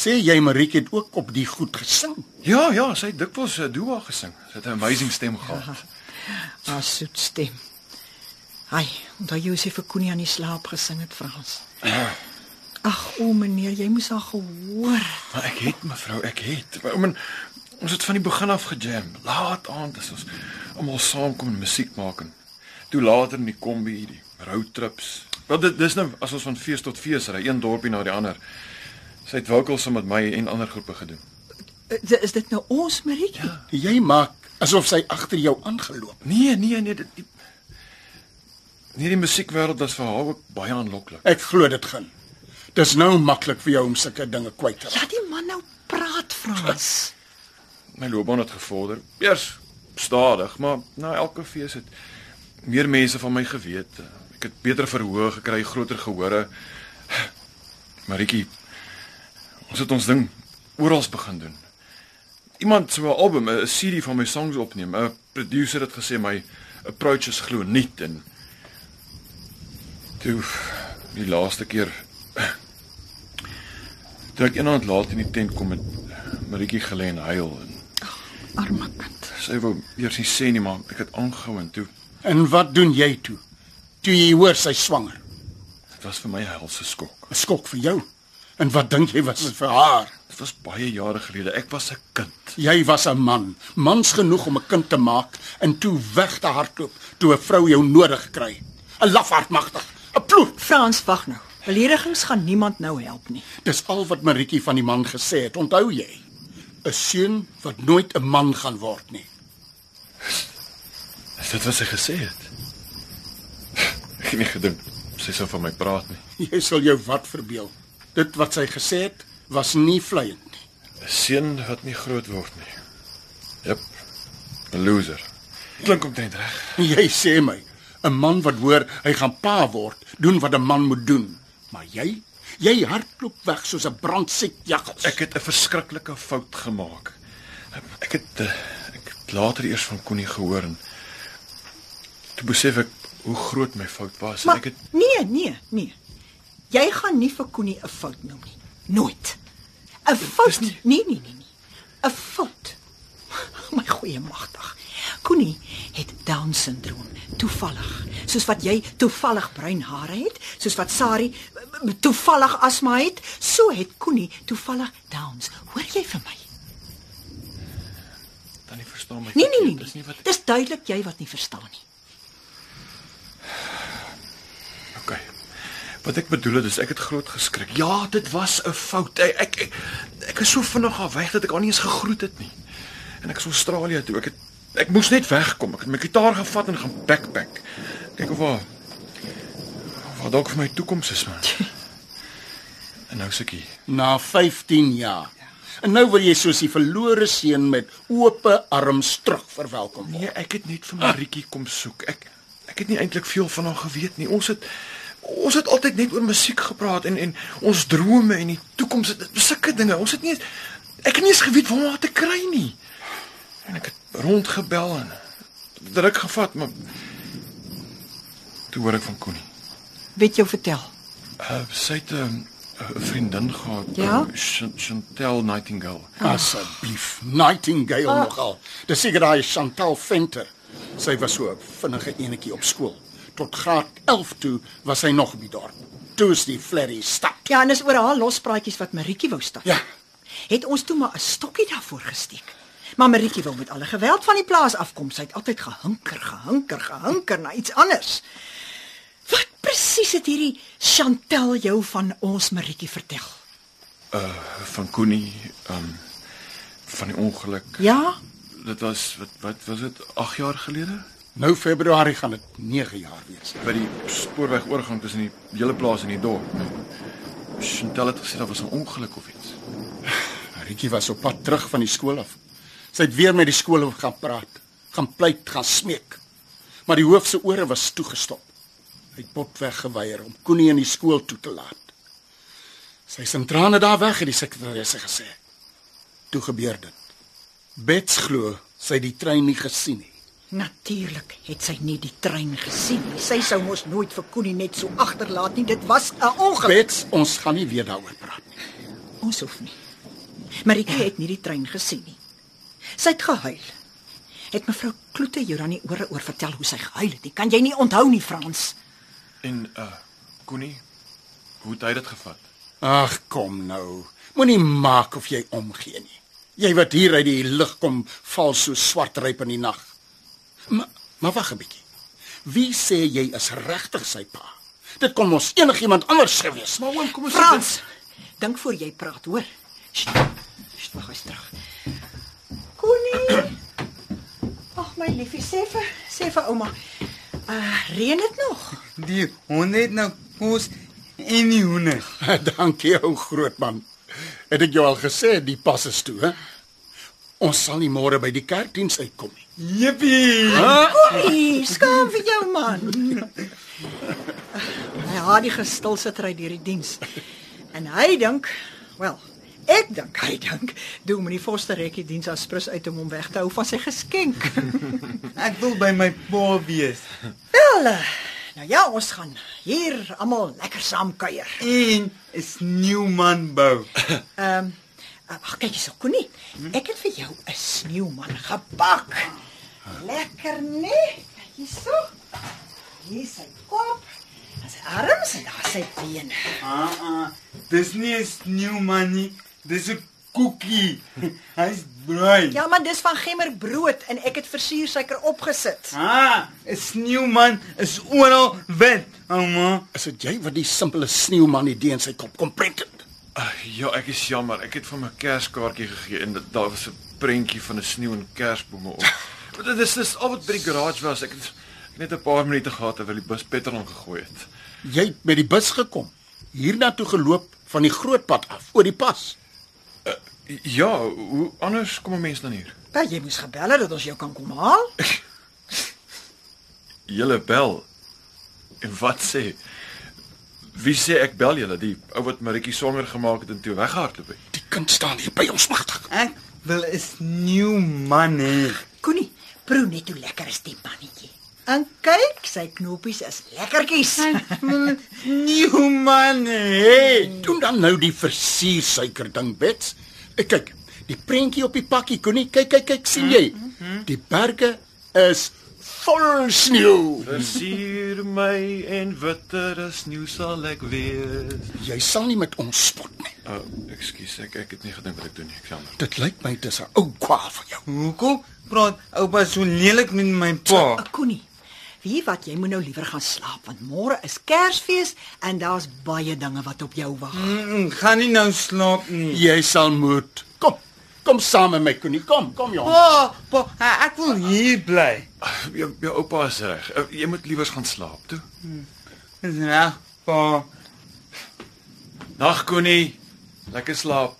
Sê jy Maritjie het ook op die goed gesing? Ja, ja, sy het dikwels 'n duo gesing. Sy het 'n amazing stem gehad. Haar soet stem. Ai, onthou jy sy vir Koenie aan die slaap gesing het, Frans? Ag, o meneer, jy moes haar gehoor. Maar ek het mevrou, ek het. Maar, men, ons het van die begin af gejam. Laat aand is ons almal saam kom en musiek maak en toe later in die kombi die roadtrips. Wel dit dis nou as ons van fees tot fees ry, een dorpie na die ander. Sy het vocals saam met my en ander groepe gedoen. Is dit nou ons Marietjie? Ja. Jy maak asof sy agter jou aangeloop. Nee, nee, nee, dit die Nee, die musiekwêreld was vir haar ook baie aanloklik. Ek glo dit gaan. Dis nou maklik vir jou om sulke dinge kwyt te raak. Laat die man nou praat, Frans. My loopbaan het gevorder. Eers stadig, maar na elke fees het meer mense van my geweet. Ek het beter verhoog gekry, groter gehore. Maritjie, ons het ons ding oral begin doen. Iemand sou 'n album, 'n CD van my songs opneem. 'n Producer het gesê my approach is glo nuut en toe die laaste keer toe ek eendag laat in die tent kom met Maritjie gelê en huil en Arme kind. Sy wou eers nie sê nie, maar ek het aangehou en toe En wat doen jy toe? Toe jy hoor sy swanger. dit was vir my 'n helse skok. 'n Skok vir jou. En wat dink jy was dit vir haar? Dit was baie jare gelede. Ek was 'n kind. Jy was 'n man, mans genoeg om 'n kind te maak en toe weg te hardloop toe 'n vrou jou nodig kry. 'n Lafaard magtig, 'n ploeg. Frans, wag nou. Beledigings gaan niemand nou help nie. Dis al wat Maritjie van die man gesê het. Onthou jy? 'n Seun wat nooit 'n man gaan word nie. Is dit wat sy gesê het? Ek het nie gedink sy sou van my praat nie. Jy sal jou wat verbeel. Dit wat sy gesê het, was nie vleiend nie. 'n Seun wat nie groot word nie. Jep. 'n Loser. Klink omtrent reg. Jy sê my, 'n man wat hoor hy gaan pa word, doen wat 'n man moet doen. Maar jy, jy hardloop weg soos 'n brandsiek jaggels. Ek het 'n verskriklike fout gemaak. Ek het eh, ek het later eers van Connie gehoor en toe besef ek hoe groot my fout was. Maar ek het nee, nee, nee. Jy gaan nie vir Koenie 'n fout noem nie. Nooit. 'n Fout? nie- Nee, nee, nee, nee. 'n Fout. My goeie magtig. Koenie het down syndroom toevallig, soos wat jy toevallig bruin hare het, soos wat Sari toevallig asma het, so het Koenie toevallig downs. Hoor jy vir my? dan nie verstaan my. Nee, nee, nee. Dis nie wat Dis duidelik jy wat nie verstaan nie. Okay. Wat ek bedoel het is ek het groot geskrik. Ja, dit was 'n fout. Ek ek, ek, ek is so vinnig af weg dat ek al nie eens gegroet het nie. En ek is Australië toe. Ek het ek moes net wegkom. Ek het my gitaar gevat en gaan backpack. Kyk of waar wat dalk vir my toekoms is man. En nou sukkie. Na 15 jaar. En nou wil jy soos die verlore seun met oop arms terug verwelkom word. Nee, ek het net vir Maritjie kom soek. Ek ek het nie eintlik veel van haar geweet nie. Ons het Ons het altyd net oor musiek gepraat en en ons drome en die toekoms, was sulke dinge. Ons het nie ek het nie eens geweet waar om haar te kry nie. En ek het rondgebel en druk gevat, maar toe hoor ek van Connie. Weet jou vertel. Uh, sy het 'n uh, vriendin gehad, Ja? uh, Ch- Chantel Nightingale. Asseblief, Nightingale oh. nogal. Dis seker daai Chantal Venter. Sy was so 'n vinnige enetjie op skool. Tot graad 11 toe was sy nog op die dorp. Toe is die flerry stap. Ja, en dis oor haar lospraatjies wat Maritjie wou stap. Ja, Het ons toe maar 'n stokkie daarvoor gesteek. Maar Maritjie wou met alle geweld van die plaas afkom. Sy het altyd gehunker, gehunker, gehunker na iets anders. Wat presies het hierdie Chantel jou van ons Maritjie vertel? Uh van Connie, um van die ongeluk. Ja? Dit was wat wat was dit 8 jaar gelede? Nou Februarie gaan dit 9 jaar wees. By die spoorwegoorgang tussen die hele plaas en die dorp. Chantel het gesê daar was 'n ongeluk of iets. Rietjie was op pad terug van die skool af. Sy het weer met die skool gaan praat, gaan pleit, gaan smeek. Maar die hoof se ore was toegestop. Hy het botweg geweier om Koenie in die skool toe te laat. Sy in trane daar weg het die sekretaresse gesê. Toe gebeur dit. Bets glo sy het die trein nie gesien nie. Natuurlik het sy nie die trein gesien nie. Sy sou mos nooit vir Koenie net so agterlaat nie. Dit was 'n ongeluk. Bets, ons gaan nie weer daaroor praat nie. Ons hoef nie. Maritjie het nie die trein gesien nie. Sy het gehuil. Het mevrou Kloete jou dan nie ore oor vertel hoe sy gehuil het nie? Kan jy nie onthou nie, Frans? En uh Connie, hoe het hy dit gevat? Ag, kom nou. Moenie maak of jy omgee nie. Jy wat hier uit die lug kom val so swart ryp in die nag. Maar maar wag 'n bietjie. Wie sê jy is regtig sy pa? Dit kon mos enigiemand anders gewees. Maar oom, kom ons Frans, dink voor jy praat, hoor. Sst, sst, wag eens terug. Connie. Ag my liefie, sê vir sê vir ouma. Uh, reën dit nog? Die honde het nou kos en die hoender. Dankie ou groot man. Het ek jou al gesê die pas is toe, hè? Ons sal nie môre by die kerkdiens uitkom nie. Jippie! Connie, skaam vir jou man. Hy haat die gestilsitry deur die diens. En hy dink, wel, ek dink hy dink, doen meneer Foster rekkie diens as prins uit om hom weg te hou van sy geskenk. Ek wil by my pa wees. Wel, eh, nou ja, ons gaan hier almal lekker saam kuier. En 'n sneeuman bou. Ehm, um, ag kyk hierso, Connie. Ek het vir jou 'n sneeuman gebak. Lekker, nee? Kyk hierso. Hier is sy kop. En sy arms en daar sy bene. Ah ah. Dis nie 'n sneeuman nie. Dis 'n koekie. Hy's bruin. Ja, maar dis van gemmerbrood en ek het versuursuiker opgesit. Ah, 'n sneeuman is oral wit, ouma. Is dit jy wat die simpele sneeuman idee in sy kop kom prent ja, ek is jammer. Ek het vir my kerskaartjie gegee en daar was 'n prentjie van 'n sneeu en kersbome op. Maar dit is dis al wat by die garage was. Ek het, net 'n paar minute gehad terwyl die bus petrol gegooi het. Jy het met die bus gekom. Hiernatoe geloop van die groot pad af oor die pas. Ja, hoe anders kom 'n mens dan hier? Ja, jy moes gebel het dat ons jou kan kom haal. Julle bel. En wat sê? Wie sê ek bel julle? Die ou wat Maritjie swanger gemaak het en toe weggehardloop het. Die kind staan hier by ons magtig. Ek wil 'n sneeuman hê. Connie, proe net hoe lekker is die mannetjie. En kyk, sy knoppies is lekkertjies. Sneeuman hê. Doen dan nou die versuursuiker ding, Bets. Ek kyk, die prentjie op die pakkie, Connie, kyk kyk kyk, sien jy? Die berge is vol sneeu. Versier my en witter as sneeu sal ek wees. Jy sal nie met ons spot nie. Uh, ekskuus, ek ek het nie gedink wat ek doen nie. Ek jammer. Dit lyk my dis 'n ou kwaal vir jou. Hoekom praat oupa so lelik met my pa? Uh, Connie, wie wat jy moet nou liewer gaan slaap want môre is Kersfees en daar's baie dinge wat op jou wag. Mm, gaan nie nou slaap nie. Jy sal moet. Kom. Saam met my, Connie. Kom, kom jong. Pa, pa, ek wil hier bly. Jou jou oupa is reg. Uh, jy moet liewer gaan slaap toe. Dis reg, pa. Nag Connie. Lekker slaap.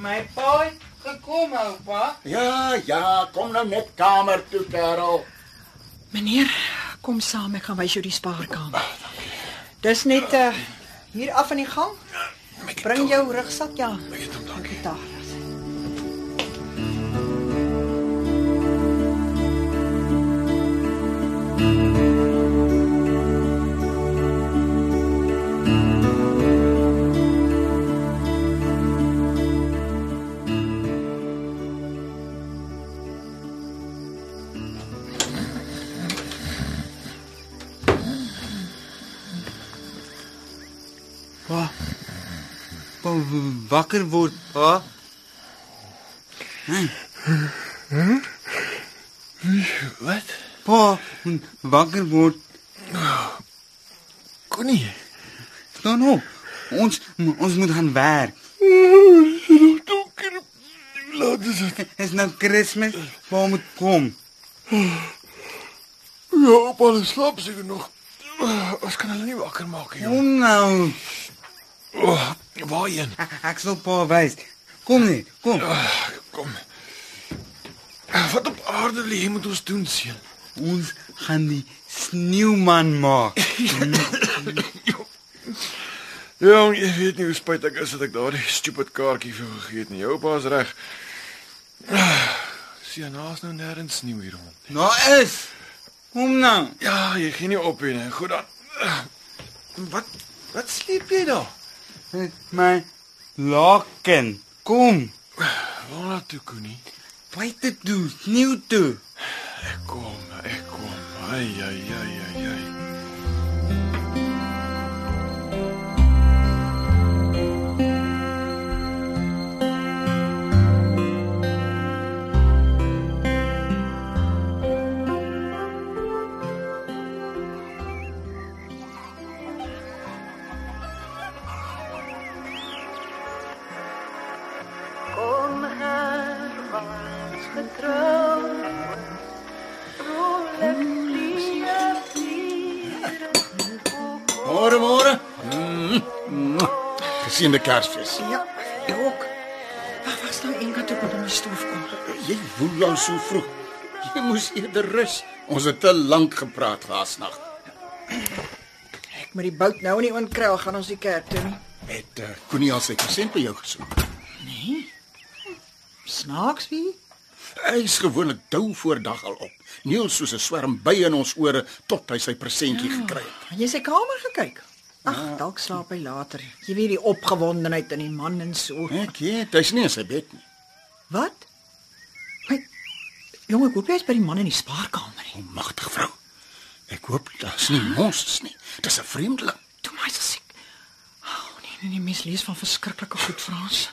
My pa het gekom, oupa. Ja, ja, kom nou net kamer toe, Karel. Meneer, kom saam, ek gaan wys jou die spaarkamer. Dis net uh hier af in die gang. Bring jou rugsak ja. Ek het hom dankie. Daar. Wakker word, pa. Wat? Pa, moet wakker word. Connie. Staan op. Ons ons moet gaan werk. Donker. Laat dit. Dit is nou Kersfees. Pa moet kom. Ja, op al slaap seker nog. Ons kan hulle nie wakker maak nie. Kom nou. Oh, waarheen? Ek, sal pa wys. Kom net. Kom. Ah, Kom. Wat op aarde lê moet ons doen, seun? Ons gaan die sneeuman maak. Ja, jy weet nie hoe spyt ek is dat ek daardie stupid kaartjie vir gegee het nie. Jou pa's reg. Sien, naas nou nêrens sneeu hier rond. Nou is. Kom nou. Ja, jy gee nie op nie. Goed dan. Wat wat sleep jy daar? Met my laken. Kom. Waar toe, Koenie? Buite toe, sneeu toe. Ek kom, ek kom. Ai ai ai ai. Geseënde Kersfees. Ja, jy ook. Wag, wag, staan een kant op om die stoof kom. Jy woel al so vroeg. Jy moes eerder rus. Ons het te lank gepraat laasnag. Ek moet die bout nou nie onkry, al gaan ons die kerk toe nie. Het uh, Koenie al sy persent by jou gesoek? Snaaks wie? Hy is gewoonlik dou voor dag al op. Neil soos 'n swerm by in ons ore tot hy sy presentjie gekry het. Het jy sy kamer gekyk? Ag, dalk slaap hy later. Jy weet die opgewondenheid in die man en so. Ek weet, hy's nie in sy bed nie. Wat? My jonge, ek hoop jy is by die man in die spaarkamer nie. O, magtig vrou. Ek hoop daar's nie monsters nie. Dis 'n vreemdeling. Toe my se siek. Oh, nee, nee, nee, mens lees van verskriklike goed Frans.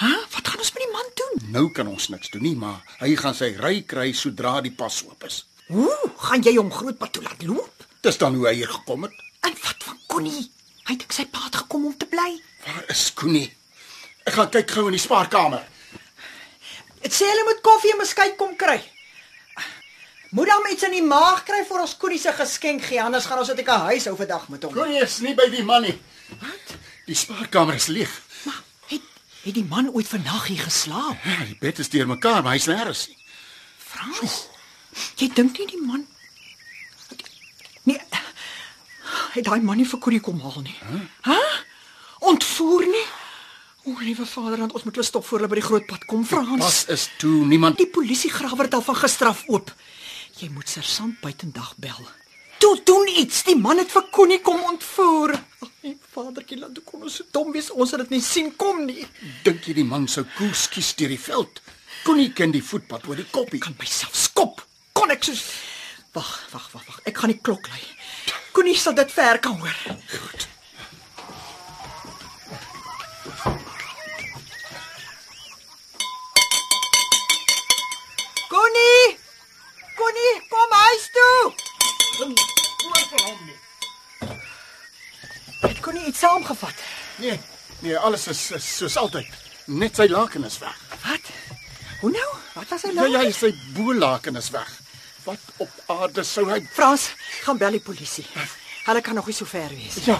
Hæ? Wat gaan ons met die man doen? Nou kan ons niks doen nie, maar hy gaan sy ry kry sodra die pas oop is. Ooh, gaan jy hom grootpad toe laat loop? Dis dan hoe hy hier gekom het. En wat van Connie? Hy het ek sy pa het gekom om te bly. Waar is Koenie? Ek gaan kyk gou in die spaarkamer. Dit sê hulle moet koffie en beskuit kom kry. Moet dan iets in die maag kry vir ons Connie se geskenk gee, anders gaan ons net 'n huis hou vandag met hom. Koenie is nie by die man nie. Wat? Die spaarkamer is leeg. Maar het het die man ooit vandag hier geslaap? Ja, die bed is deurmekaar, maar hy's nêrens nie. Frans. Jy dink nie die man Nee. Het daai man nie vir Connie kom haal nie. Hæ? Ontvoer nie? O, liewe vaderland, ons moet hulle stop voor hulle by die groot pad kom, Frans. Pas is toe niemand Die polisie grawe dit al van gestraf oop. Jy moet sersant buitendag bel. Toe doen iets. Die man het vir Connie kom ontvoer. Ag, vadertjie, laat hoe kon ons so dom wees? Ons het dit nie sien kom nie. dink jy die man sou koers kies deur die veld. Koenie ken die voetpad oor die koppie. Kan myself skop. Kon ek soos Wag, wag, wag, wag. Ek gaan die klok Connie sal dit ver kan hoor. Goed. Connie! Connie, kom huis toe. Het Connie iets saamgevat? Nee, nee, alles is, is soos altyd. Net sy laken is weg. Wat? Hoe nou? Wat was hy Ja, nou? ja, sy boelaken is weg. Wat op aarde sou hy Frans, gaan bel die polisie. Hulle kan nog nie so ver wees. Ja,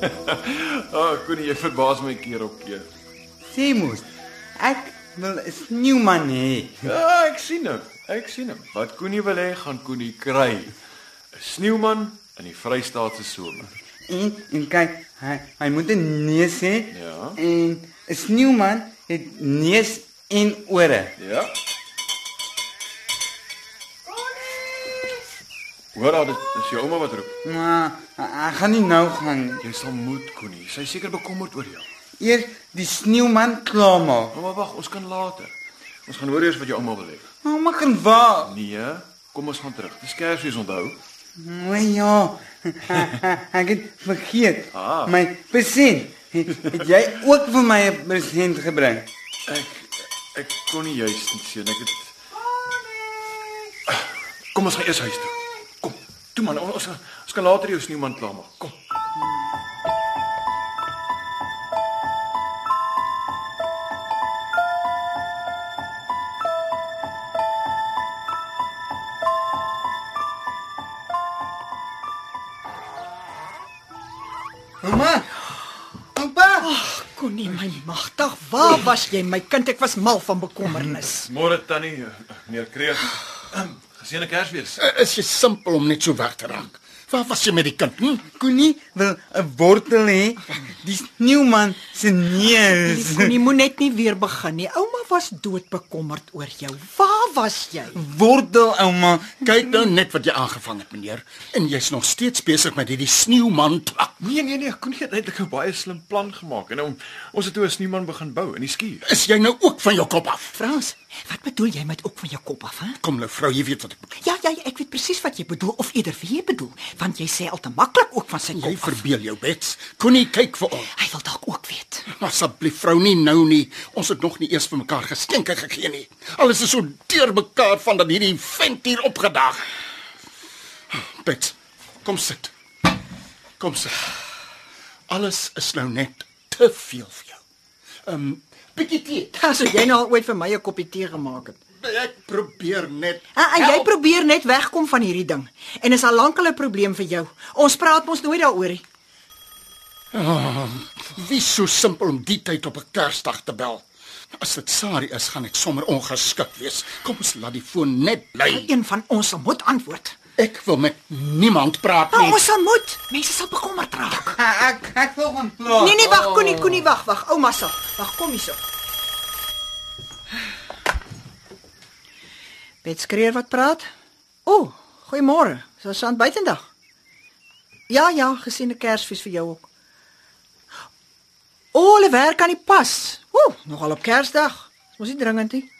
Ag, oh, Koenie, jy verbaas my keer op keer. Sê mos, ek wil 'n sneeuman hê. Ja, ek sien hom. Ek sien hom. Wat Koenie wil hê, gaan Koenie kry. 'n Sneeuman in die Vrystaatse somer. En en kyk, hy hy moet 'n neus hê. Ja. En 'n sneeuman het neus en ore. Ja. Hoor al, dit is jou ouma wat roep. Maar ek gaan nie nou gaan nie. Jy sal moet, Koenie. Sy is seker bekommerd oor jou. Eers die sneeuman klaarmaak. Maar wag, ons kan later. Ons gaan hoor eers wat jou ouma wil hê. Mamma kan waar. Nee, kom ons gaan terug. Dis Kersfees onthou. O ja. ek het vergeet. Ah. My present. Het, jy ook vir my 'n present gebring? Ek ek kon nie juis nie sien. Ek het Kom ons gaan eers huis toe. Kom. Toe man, ons, ons kan later jou sneeuman klaarmaak. Kom. Waar was jy my kind? Ek was mal van bekommernis. Môre tannie, eh, meneer Kreer. Geseënde Kersfees. Eh, Is jy simpel om net so weg te raak? Waar was jy met die kind? Hm? Koenie wil 'n wortel hê. Die sneeuman se neus. Konnie moet net nie weer begin nie. Ouma was dood bekommerd oor jou. Waar was jy? Wortel ouma. Kyk nou net wat jy aangevang het, meneer. En jy's nog steeds besig met hierdie sneeuman plak. Nee nee nee, kon nie eintlik 'n baie slim plan gemaak en om, ons het toe 'n sneeuman begin bou in die skuur. Is jy nou ook van jou kop af? Frans, wat bedoel jy met ook van jou kop af, hè? Kom nou, vrou, jy weet wat ek bedoel. Ja, ja, ek weet presies wat jy bedoel of eerder wie jy bedoel, want jy sê al te maklik ook van sy Jy kop af. verbeel jou, Bets. Konnie kyk vir ons. Hy wil dalk ook weet. Asseblief, vrou, nie nou nie. Ons het nog nie eers vir mekaar geskenke gegee nie. Alles is so deurmekaar van dat hierdie vent hier opgedag. Bets, kom sit. Kom sit. Alles is nou net te veel vir jou. Ehm, um, bietjie tee. As jy nou al ooit vir my 'n koppie tee gemaak het. Ek probeer net. Ah, en jy Help. probeer net wegkom van hierdie ding. En is al lank al 'n probleem vir jou. Ons praat mos nooit daaroor nie. Wie so simpel om die tyd op 'n Kersdag te bel? As dit Sari is, gaan ek sommer ongeskik wees. Kom ons laat die foon net bly. Een van ons sal moet antwoord. Ek wil met niemand praat Maar nie. ons sal moet. Mense sal bekommerd raak. Ek ek wil gaan plaas. Nee nee, wag, Connie, Connie, wag, wag. Ouma sal. Wag, kom hierso. Bet skreeu wat praat? O, oh, goeiemôre. So aan buitendag. Ja, ja, gesien 'n Kersfees vir jou ook. O, oh, hulle werk aan die pas. Ooh, nogal op Kersdag. Mos nie dringend nie.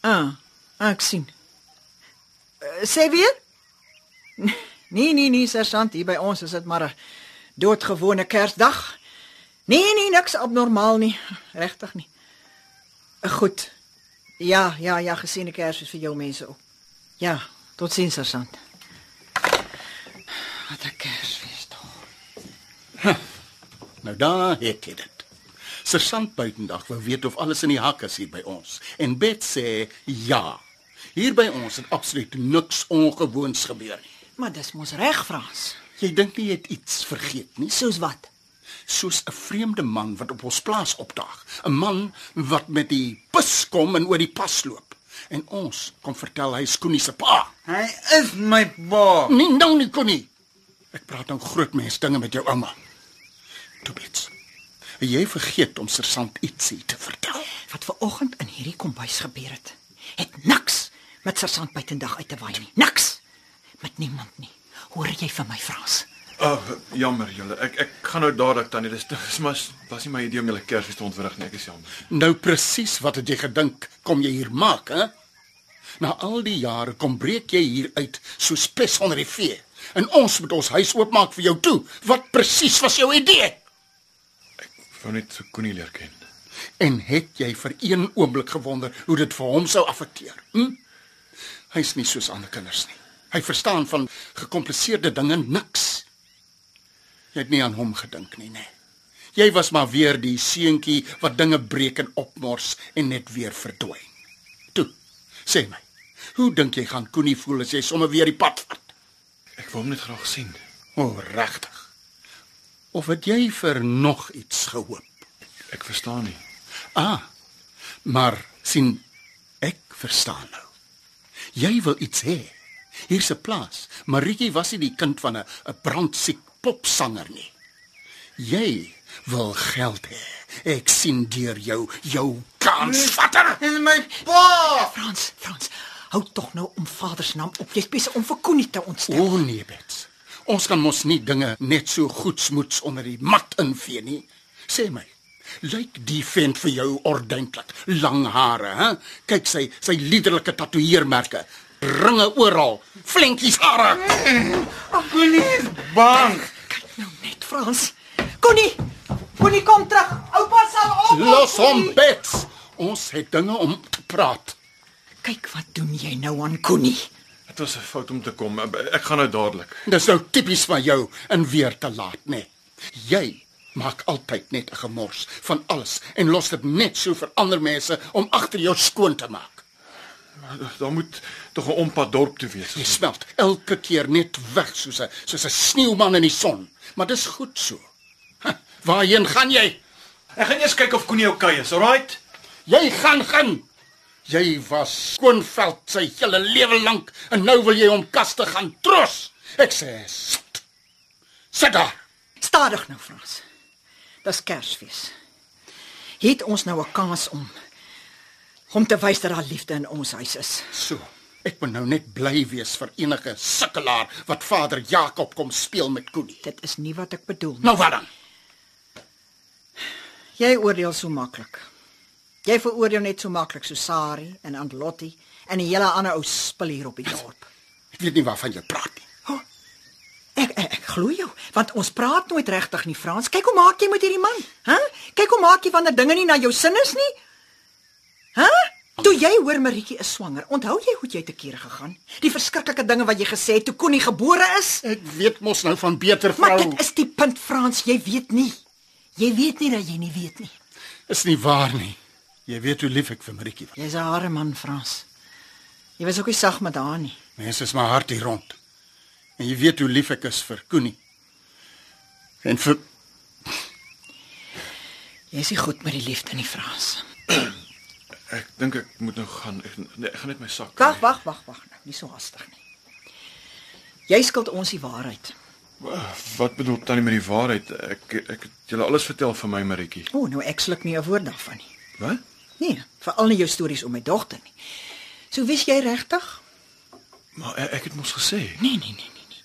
Ah, ah, ek sien. Uh, sê weer? Nee, nee, nee, sergeant, hier by ons is dit maar 'n doodgewone Kersdag. Nee, nee, niks abnormaal nie. Regtig nie. Uh, goed. Ja, ja, ja, gesien 'n Kersfees vir jou mense ook. Ja, totsiens, sergeant. Wat 'n Kersfees tog. Nou daar het jy dit. Sersant buitendag wou weet of alles in die hak is hier by ons. En Bet sê ja. Hier by ons het absoluut niks ongewoons gebeur nie. Maar dis mos reg, Frans. Jy dink nie jy het iets vergeet nie, Soos wat? soos 'n vreemde man wat op ons plaas opdaag. 'n Man wat met die bus kom en oor die pas loop. En ons kom vertel hy is Koenie se pa. Hy is my pa. Nee, nou nie Koenie. Ek praat nou groot mens dinge met jou ouma. Toe bits. Jy vergeet om sersant ietsie te vertel. Wat ver oggend in hierdie kombuis gebeur het, het niks met sergeant buitendag uit te waai nie. Niks. Met niemand nie. Hoor jy van my, Frans? Ag, oh, jammer julle. Ek ek gaan nou dadelik tannie. Dis dis maar was nie my idee om julle Kersfees te ontwrig nie. Ek is jammer. Nou presies wat het jy gedink kom jy hier maak, hè? Na al die jare kom breek jy hier uit soos pes onder die vee. En ons moet ons huis oopmaak vir jou toe. Wat presies was jou idee? Wou net so Koenie leer ken. En het jy vir een oomblik gewonder hoe dit vir hom sou affekteer? Hm? Hy's nie soos ander kinders nie. Hy verstaan van gekompliseerde dinge niks. Jy het nie aan hom gedink nie, nê. Jy was maar weer die seentjie wat dinge breek en opmors en net weer verdwyn. Toe, sê my, hoe dink jy gaan Koenie voel as jy sommer weer die pad vat? Ek wil hom net graag sien. O, oh, regtig. Of het jy vir nog iets gehoop? Ek verstaan nie. Ah. Maar sien ek verstaan nou. Jy wil iets hê. Hier's 'n plaas. Maritjie was nie die kind van 'n 'n brandsiek popsanger nie. Jy wil geld hê. Ek sien deur jou, jou kansvatter. Dis my pa. Frans, Frans, hou tog nou om Vader se naam op. Jy's besig om vir Koenie te ontstel. O nee, Bets. Ons kan mos nie dinge net so goedsmoeds onder die mat invee nie. Sê my, lyk die vent vir jou ordentlik? Lang hare, hè? Kyk sy sy liderlike tatoeëermerke. Ringe oral, flinkies hare. Koenie is bang. Kyk nou net, Frans. Koenie, Koenie kom terug. Oupa sal op. Los hom, Bets. Ons het dinge om te praat. Kyk wat doen jy nou aan Koenie? Dit was 'n fout om te kom. Ek gaan nou dadelik. Dis nou tipies van jou en weer te laat, nê. Nee. Jy maak altyd net 'n gemors van alles en los dit net so vir ander mense om agter jou skoon te maak. Daar moet tog 'n ompad dorp toe wees. Jy smelt elke keer net weg soos 'n soos 'n sneeuman in die son. Maar dis goed so. Huh, waarheen gaan jy? Ek gaan eers kyk of Koenie okay is, alright? Jy gaan gaan. Jy was skoonveld sy hele lewe lank en nou wil jy hom kaste gaan troos. Ek sê sit. Sit daar. Stadig nou, Frans. Dis Kersfees. Het ons nou 'n kans om om te wys dat daar liefde in ons huis is. So. Ek moet nou net bly wees vir enige sukkelaar wat Vader Jakob kom speel met Koenie. Dit is nie wat ek bedoel nie. Nou wat dan? Jy oordeel so maklik. Jy veroordeel net so maklik so Sari en Aunt Lottie en die hele ander ou spil hier op die dorp. Ek weet nie waarvan jy praat nie. Ek ek, ek glo jou, want ons praat nooit regtig nie, Frans. Kyk hoe maak jy met hierdie man? Hæ? Kyk hoe maak jy wanneer dinge nie na jou sin is nie? Hæ? Toe jy hoor Maritjie is swanger, onthou jy hoe jy te kere gegaan? Die verskriklike dinge wat jy gesê het toe Connie gebore is? Ek weet mos nou van beter Maar vrou. dit is die punt, Frans, jy weet nie. Jy weet nie dat jy nie weet nie. is nie waar nie. Jy weet hoe lief ek vir Maritjie was. Jy's 'n harde man, Frans. Jy was ook nie sag met haar nie. Mense is maar hart hier rond. En jy weet hoe lief ek is vir Koenie. En vir Jy's nie goed met die liefde nie, Frans. Ek dink ek moet nou gaan. Ek, nee, ek gaan net my sak. Wag, wag, wag, wag nou, nie so hastig nie. Jy skuld ons die waarheid. Wat bedoel tannie met die waarheid? Ek ek het julle alles vertel van my Maritjie. O, oh, nou ek sluk nie 'n woord daarvan nie. Wat? Nee, veral nie jou stories om my dogter nie. So wys jy regtig? Maar ek, ek het mos gesê. Nee, nee, nee, nee, nee.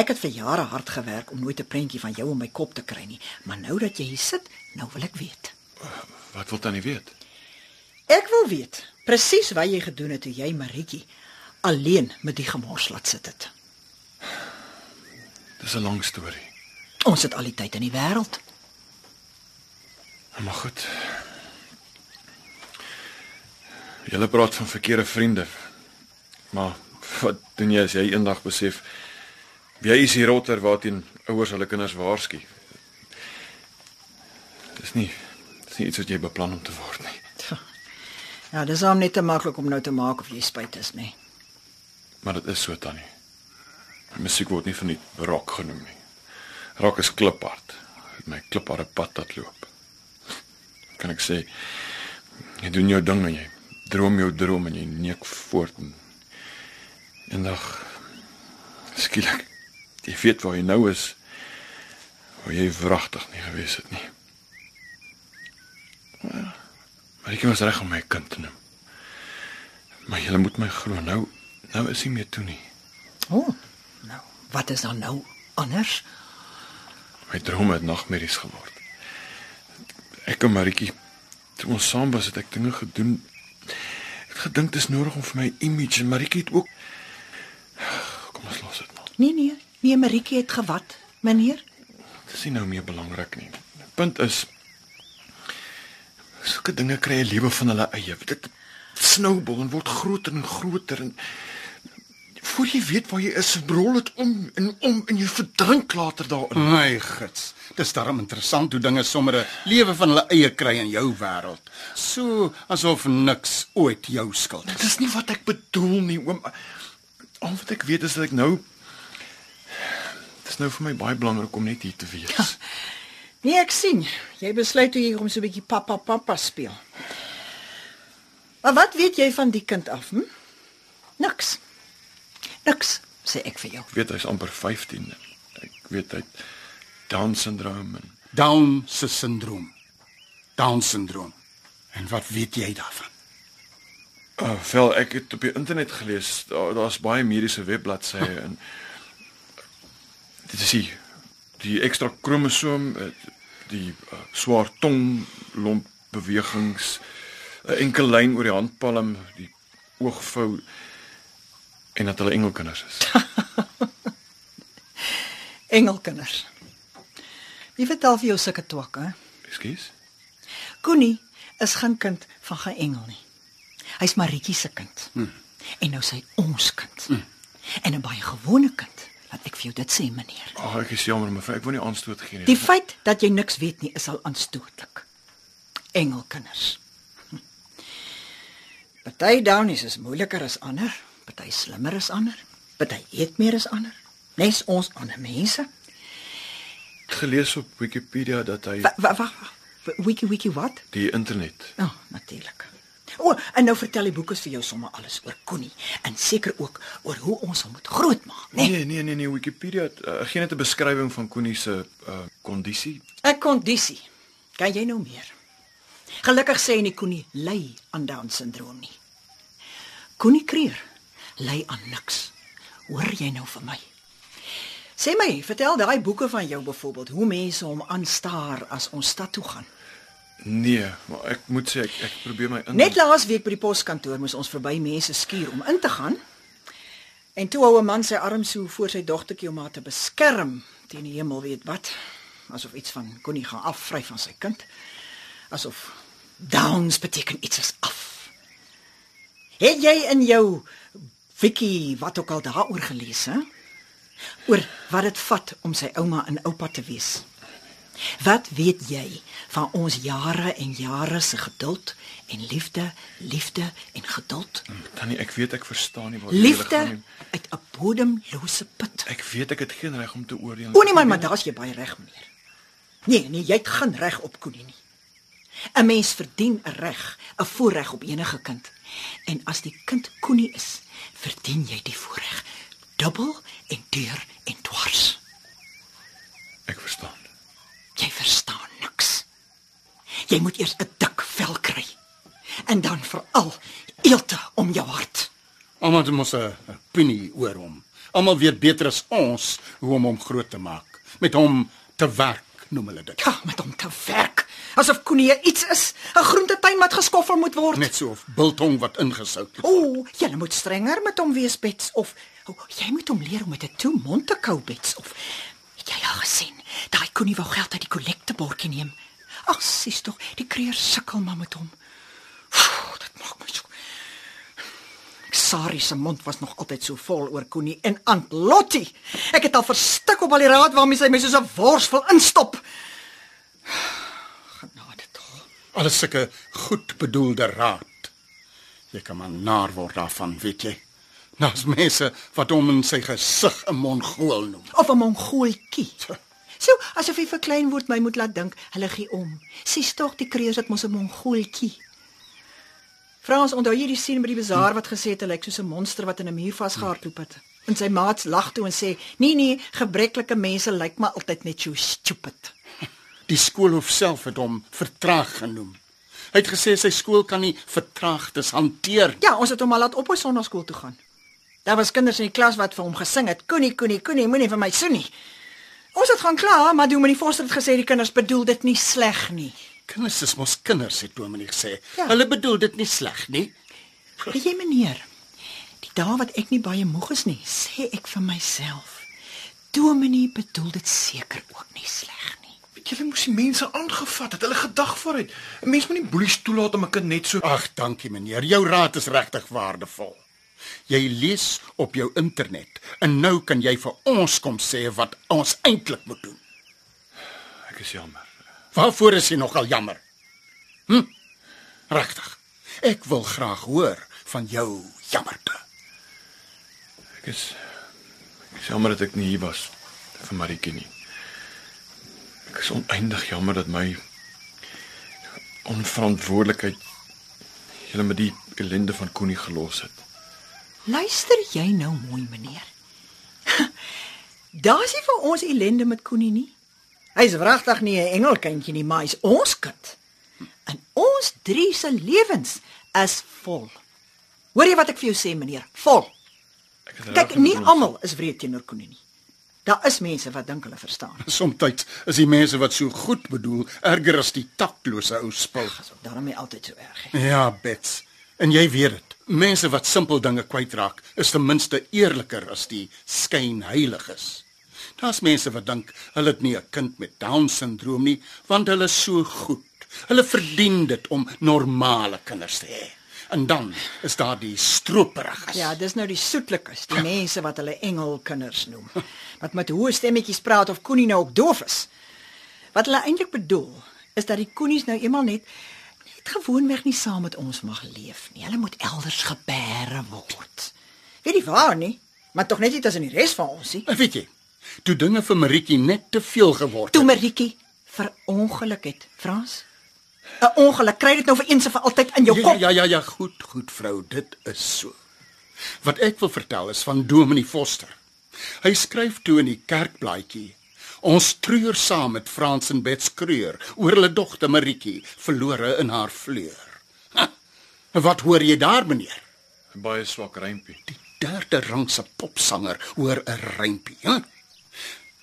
Ek het vir jare hard gewerk om nooit 'n prentjie van jou in my kop te kry nie, maar nou dat jy hier sit, nou wil ek weet. Wat wil tannie weet? Ek wil weet presies wat jy gedoen het toe jy Maritjie alleen met die gemors laat sit het. Dis 'n lang storie. Ons het al die tyd in die wêreld. Maar goed. Julle praat van verkeerde vriende. Maar wat doen jy as jy eendag besef jy is die rotter waarteen ouers hulle kinders waarsku? Dis nie dis nie iets wat jy beplan om te word nie. Ja, dis hom net te maklik om nou te maak of jy spyt is, nê. Maar dit is so tannie. Musiek word nie van die rock genoem nie. Rock is kliphard. My klipharde pad wat loop. Kan ek sê jy doen jou ding en jy droom jou droom en jy neek voort en eendag skielik jy weet waar jy nou is waar jy wragtig nie gewees het nie. Maar, maar ek was reg om my kind te noem. Maar jy moet my glo nou nou is hy meer toe nie. O. Oh, nou, wat is dan nou anders? My drome het nagmerries geword. Ek en Maritjie toe ons saam was het ek dinge gedoen. Ek het gedink dit is nodig om vir my image en Maritjie het ook Kom ons los dit maar. Nee nee, nee Maritjie het gewat, meneer. Dit is nie nou meer belangrik nie. Punt is sulke dinge kry 'n lewe van hulle eie. Dit snowball en word groter en groter en voor jy weet waar jy is, rol dit om en om en jy verdrink later daarin. my gits. Dis darm interessant hoe dinge sommer 'n lewe van hulle eie kry in jou wêreld. So asof niks ooit jou skuld is. Dit is nie wat ek bedoel nie, oom. Al wat ek weet is dat ek nou Dit is nou vir my baie belangrik om net hier te wees. Nee, ek sien. Jy besluit toe jy hom so 'n bietjie pappa pappa speel. Maar wat weet jy van die kind af, hm? Niks. Niks, sê ek vir jou. Ek weet hy's amper 15. Ek weet hy het Down syndroom en Down se syndroom. Down syndroom. En wat weet jy daarvan? uh, wel ek het op die internet gelees daar daar's baie mediese webbladsye en dit is die die ekstra kromosoom die uh, swaar tong lomp bewegings 'n enkel lyn oor die handpalm die oogvou en dat hulle engelkinders is. Engelkinders. Wie vertel vir jou sulke twak, hè? Ekskuus. Connie is geen kind van geen engel nie. Hy's Maritjie se kind. Hmm. En nou sy ons kind. Hmm. En 'n baie gewone kind. Laat ek vir jou dit sê, meneer. Ag, oh, ek is jammer mevrou, ek wil nie aanstoot gee nie. Die feit dat jy niks weet nie is al aanstootlik. Engelkinders. Hm. Party downies is moeiliker as ander, party slimmer as ander, party eet meer as ander. Nes ons ander mense. Gelees op Wikipedia dat hy Wag wag wag. Wiki wiki wat? die internet Ja, oh, natuurlik. O, oh, en nou vertel die boeke vir jou sommer alles oor Connie en seker ook oor hoe ons hom moet grootmaak, né? Nee. Nee, nee, nee, nee, Wikipedia het uh, gee net 'n beskrywing van Connie se uh kondisie. 'n Kondisie. Kan jy nou meer? Gelukkig sê nie Connie ly aan Down syndroom nie. Connie Kreer ly aan niks. Hoor jy nou vir my? Sê my, vertel daai boeke van jou byvoorbeeld hoe mense hom aanstaar as ons stad toe gaan. Nee, maar ek moet sê ek ek probeer my in Net laas week by die poskantoor moes ons verby mense skuur om in te gaan. En toe hou 'n man sy arm so voor sy dogtertjie om haar te beskerm teen die hemel weet wat, asof iets van Connie gaan afvry van sy kind. Asof downs beteken iets is af. Het jy in jou wiki wat ook al daaroor gelees, hè? Oor wat dit vat om sy ouma en oupa te wees. Wat weet jy van ons jare en jare se geduld en liefde, liefde en geduld? Tannie, ek weet ek verstaan nie waar jy gaan Liefde nie. uit 'n bodemlose put. Ek weet ek het geen reg om te oordeel. O nee man, maar daar's jy baie reg meneer. Nee, nee, jy het geen reg op Koenie nie. 'n Mens verdien 'n reg, 'n voorreg op enige kind. En as die kind Koenie is, verdien jy die voorreg dubbel en deur en dwars. Ek verstaan. Jy verstaan niks. Jy moet eers 'n dik vel kry. En dan veral eelte om jou hart. Almal het mos 'n opinie oor hom. Almal weet beter as ons hoe om hom groot te maak. Met hom te werk, noem hulle dit. Ja, met hom te werk. Asof Koenie iets is, 'n groentetuin wat geskoffel moet word. Net so of biltong wat ingesout het. O, jy moet strenger met hom wees, Bets, of o, jy moet hom leer om met 'n toe mond te kou, Bets, of het jy al gesien? Daai Koenie wou geld uit die kollektebordjie neem. Ag, sies tog, die kreer sukkel maar met hom. Oef, dit maak my so. Sari se mond was nog altyd so vol oor Koenie en Aunt Lottie. Ek het al verstik op al die raad waarmee sy my soos 'n wors wil instop. Alles sulke goed bedoelde raad. Jy kan maar naar word daarvan, weet jy. Daar's mense wat hom in sy gesig 'n mongool noem. of 'n mongooltjie. So, asof hy verklein word my moet laat dink, hulle gee om. Sies tog die kreus dat mos 'n mongooltjie. Frans, onthou jy die sien by die bazaar wat gesê het hy lyk soos 'n monster wat in 'n muur vasgehardloop het? En sy maats lag toe en sê: "Nee nee, gebreklike mense lyk maar altyd net so stupid." Die skoolhoof self het hom vertraag genoem. Hy het gesê sy skool kan nie vertraagdes hanteer. Ja, ons het hom al laat op op sonnaarskool toe gaan. Daar was kinders in die klas wat vir hom gesing het: "Koenie, koenie, koenie, moenie vir my soenie." Ons het gaan kla, maar Dominee Forster het gesê die kinders bedoel dit nie sleg nie. Kinders is mos kinders, het Dominee gesê. Ja. Hulle bedoel dit nie sleg nie. Weet jy meneer, die dae wat ek nie baie moeg is nie, sê ek vir myself, Dominee bedoel dit seker ook nie sleg nie. Julle moes die mense aangevat het, hulle gedag vooruit. 'n Mens moet nie boelies toelaat om 'n kind net so Ag, dankie meneer. Jou raad is regtig waardevol. Jy lees op jou internet en nou kan jy vir ons kom sê wat ons eintlik moet doen. Ek is jammer. Waarvoor is jy nogal jammer? Hm? Regtig. Ek wil graag hoor van jou jammerte. Ek is ek is jammer dat ek nie hier was vir Maritjie nie. Ek is oneindig jammer dat my onverantwoordelikheid julle met die ellende van Connie gelos het. Luister jy nou mooi, meneer. Daar's nie vir ons ellende met Koenie nie. Hy's wragtig nie 'n engelkindjie nie, maar hy's ons kind. En ons drie se lewens is vol. Hoor jy wat ek vir jou sê, meneer? Vol. Kyk, nie almal is wreed teenoor Koenie nie. Daar is mense wat dink hulle verstaan. Somstyds is die mense wat so goed bedoel erger as die taktlose ou spul. Ook daarom nie altyd so erg nie. Ja, Bets. En jy weet dit. Mense wat simpel dinge kwytraak, is ten minste eerliker as die skynheiliges. Daar's mense wat dink hulle het nie 'n kind met Down-sindroom nie, want hulle is so goed. Hulle verdien dit om normale kinders te hê. En dan is daar die strooperiges. Ja, dis nou die soetlikes, die mense wat hulle engelkinders noem. Wat met hoë stemmetjies praat of Koenie nou ook doof is. Wat hulle eintlik bedoel, is dat die Koenies nou eenmal net net gewoonweg nie saam met ons mag leef nie. Hulle moet elders gebêre word. Weet nie waar nie, maar tog net nie tussen die res van ons nie. Weet jy, toe dinge vir Maritjie net te veel geword Toe het. Maritjie verongeluk het, Frans. 'n Ongeluk, kry dit nou vir eens en vir altyd in jou Ja, kop. ja, ja, ja, goed, goed vrou, dit is so. Wat ek wil vertel is van Dominee Foster. Hy skryf toe in die kerkblaadjie: Ons treur saam met Frans en Bet Skreur oor hulle dogter Maritjie verlore in haar vleur. Ha, wat hoor jy daar, meneer? baie swak rympie. Die derde rangse popsanger hoor 'n rympie, hè?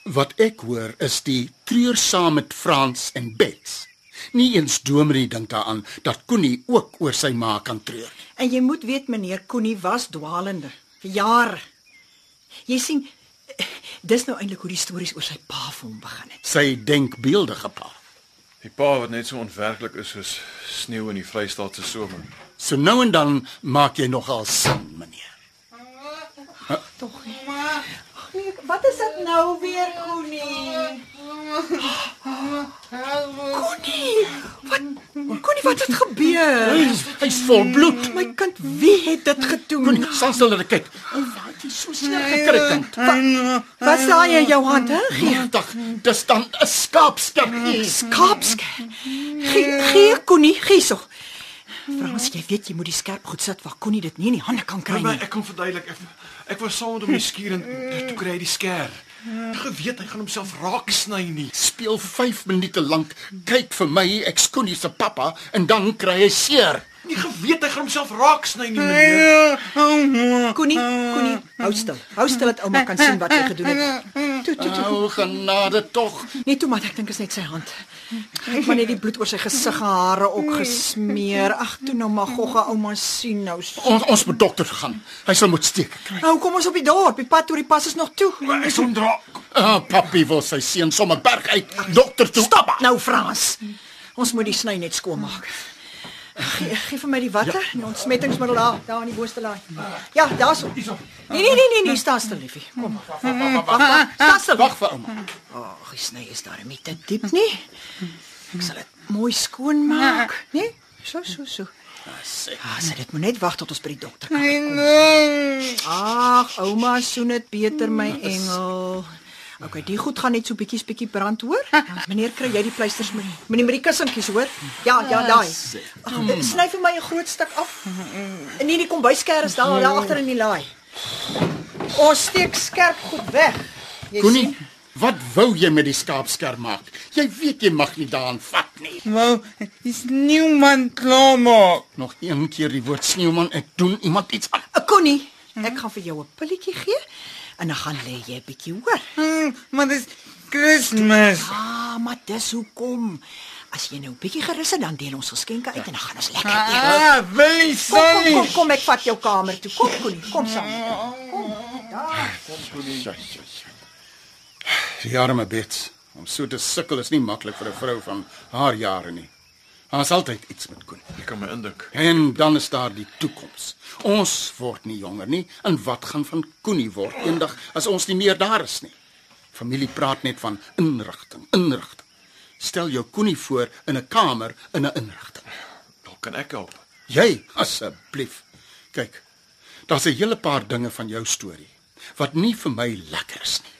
Wat ek hoor is die treur saam met Frans en Bet. Nie eens Dominee dink daaraan dat Connie ook oor sy ma kan treur. En jy moet weet meneer Koenie was dwaalende vir jare. Jy sien dis nou eintlik hoe die stories oor sy pa vir hom begin het. sy denkbeeldige pa. Die pa wat net so onwerklik is soos sneeu in die Vrystaatse somer. So nou en dan maak jy nogal sin, meneer. Wat is dit nou weer Koenie? Koenie, wat Koenie wat het gebeur? Hy's hy's vol bloed. My kind, wie het dit gedoen? Connie, staan stil en kyk. O, waar het jy so seer gekry kind? Wat sê jy in jou hand, hè? Dag, dis dan 'n skaapstuk. skaapsker. Gee gee Koenie, gee so. Frans, jy weet jy moet die skerp goed sit waar Koenie dit nie in die hande kan kry Maar nie. ek kan verduidelik. Ek, ek was saam met hom in die skuur en toe kry hy die skêr. Ek geweet hy gaan homself raak sny nie. Speel 5 minute lank. Kyk vir my, ek's Connie se pappa en dan kry hy seer. Nie geweet hy gaan homself raak sny nie, meneer. Koenie, Koenie, hou stil. Hou stil dat ouma kan sien wat jy gedoen het. Toe, toe, toe. O, genade tog. Nee, toe maar ek dink is net sy hand. Hy het maar net die bloed oor sy gesig en hare ook gesmeer. Ag, toe nou maar gogga ouma sien nou. Ons ons moet dokter toe gaan. Hy sal moet steek kry. Nou kom ons op die dorp. Die pad oor die pas is nog toe. Ek sal dra. Ah, oh, papi wil sy seun sommer berg uit. Dokter toe. Stop nou, Frans. Ons moet die sny net skoonmaak. Gee, gee vir my die watter, die ontsmettingsmiddel daar, daar in die boonste laai. Ja, daarso. Nee, nee, nee, nee, nee, staan stil, liefie. Kom. Wag, wag, wag. Staan stil. Wag vir ouma. Ag, die sny is daar nie te diep nie. Ek sal dit mooi skoonmaak, nee? So, so, so. Ah, sy dit moet net wag tot ons by die dokter kan. Ag, ouma soen dit beter my engel. OK, die goed gaan net so bietjies bietjie brand, hoor? Meneer, kry jy die pleisters met met die, met die kussentjies, hoor? Ja, ja, daai. Ag, sny vir my 'n groot stuk af. En nie die kombuiskêr is daar daar agter in die laai. Ons steek skerp goed weg. Jy Connie, sien? wat wou jy met die skaapsker maak? Jy weet jy mag nie daaraan vat nie. Wou, is niemand klaar maak. Nog een keer die woord sneeuman, ek doen iemand iets aan. Ek kon nie. Ek gaan vir jou 'n pilletjie gee en dan gaan lê jy 'n bietjie hoor. Hmm, maar dis Kersfees. Ah, maar dis hoekom. As jy nou 'n bietjie gerus is, dan deel ons geskenke uit en dan gaan ons lekker eet. Ah, wil nie Kom, kom, kom, sorry. kom, ek vat jou kamer toe. Kom, Connie, kom saam. Kom. Daar. Ja, ja, ja. Die arme Bets. Om so te sukkel is nie maklik vir 'n vrou van haar jare nie. Daar's altyd iets met Connie. Ek kan my indink. En dan is daar die toekoms. Ons word nie jonger nie en wat gaan van Connie word eendag as ons nie meer daar is nie? Familie praat net van inrigting, inrigting. Stel jou Connie voor in 'n kamer in 'n inrigting. Dalk kan ek help. Jy asseblief. Kyk. Daar's 'n hele paar dinge van jou storie wat nie vir my lekker is nie.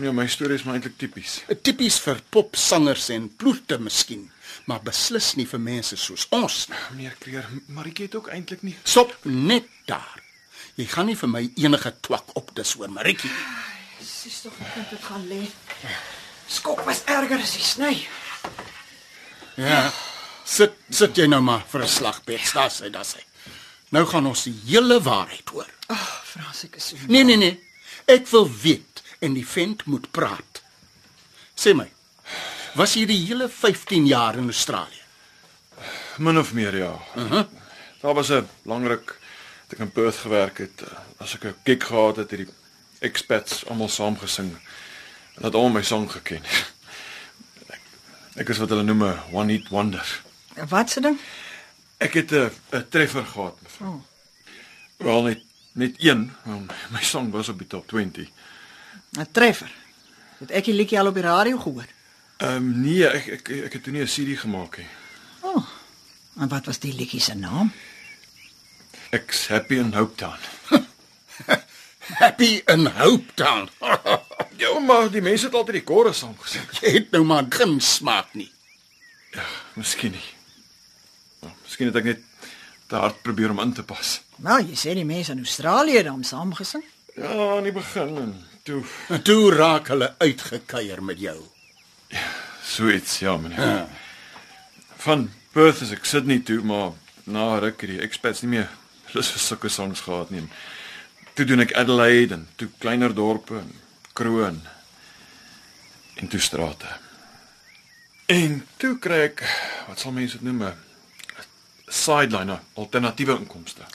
Nee, my storie is maar eintlik tipies. Tipies vir popsangers en ploete miskien, maar beslis nie vir mense soos ons nie. Meneer Kreer, Maritjie het ook eintlik nie. Stop net daar. Jy gaan nie vir my enige twak op dis oor Maritjie. nie. Sis tog ek moet dit gaan lê. Skok was erger as die sny. Ja. Sit sit jy nou maar vir 'n slagbed. Daar sê, daar sê. Nou gaan ons die hele waarheid hoor. Ag, oh, Frans, ek is so Nee nee nee. Ek wil weet en die vent moet praat. Sê my. Was jy die hele 15 jaar in Australië? Min of meer ja. Uh -huh. Daar was 'n lang ruk dat ek in Perth gewerk het. eh, As ek 'n gig gehad het, het die expats almal saam gesing. En dat almal my sang geken. Ek, ek is wat hulle noem 'n one hit wonder. Wat se ding? Ek het 'n 'n treffer gehad, mevrou. Oh. Wel net net een, my sang was op die top 20. 'n Treffer. Het ek die liedjie al op die radio gehoor? Ehm um, nee, ek ek ek het toe nie 'n CD gemaak nie. Oh. En wat was die liedjie se naam? Ek's happy in Hope Town. Happy in Hope Town. Ja, maar die mense het altyd die koor saam gesing. jy het nou maar geen smaak nie. Miskien nie. Nou, miskien het ek net te hard probeer om in te pas. Nou, jy sê die mense in Australië het hom saam gesing. Ja, aan die begin en toe En toe raak hulle uitgekuier met jou. So iets, ja, meneer. Van Perth is ek Sydney toe, maar na ruk het die expats nie meer lus vir sulke songs gehad nie. Toe doen ek Adelaide en toe kleiner dorpe en Kroon en toe strate. En toe kry ek wat sal mense dit noem 'n sideline, alternatiewe inkomste.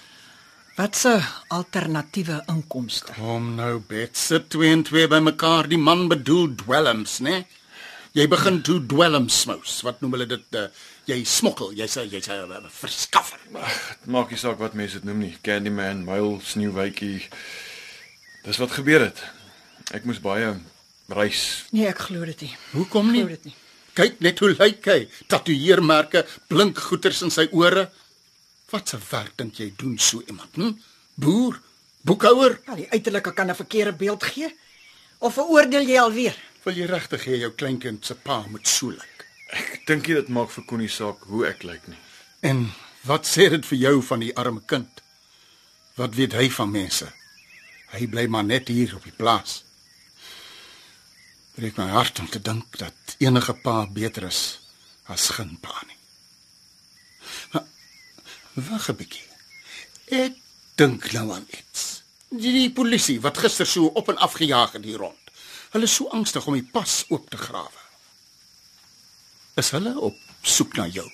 Wat se alternatiewe inkomste? Kom nou, Bet, sit twee en twee bymekaar. Die man bedoel dwelms, né? Jy begin toe dwelms smous. Wat noem hulle dit? Uh, jy smokkel, jy's 'n jy's 'n uh, verskaffer. Dit maak nie saak wat mense dit noem nie. Candyman, Muil, Sneeuwwitjie. Dis wat gebeur het. Ek moes baie reis. Nee, ek glo dit nie. Hoekom Glo nie? dit nie. Kyk net hoe lyk hy. Tatoeëermerke, blink goeters in sy ore. Wat 'n werk dink jy doen so iemand? Hm? Boer, boekhouer. Ja, die uiterlike kan 'n verkeerde beeld gee. Of veroordeel jy alweer? Wil jy regtig hê jou kleinkind se pa moet so lyk? Ek dink nie dit maak vir Connie saak hoe ek lyk nie. En wat sê dit vir jou van die arme kind? Wat weet hy van mense? Hy bly maar net hier op die plaas. Breek my hart om te dink dat enige pa beter is as geen pa nie. Maar wag 'n bietjie. Ek dink nou aan iets. Die, die polisie wat gister so op en af gejaag het hier rond. Hulle is so angstig om die pas oop te grawe. Is hulle op soek na jou?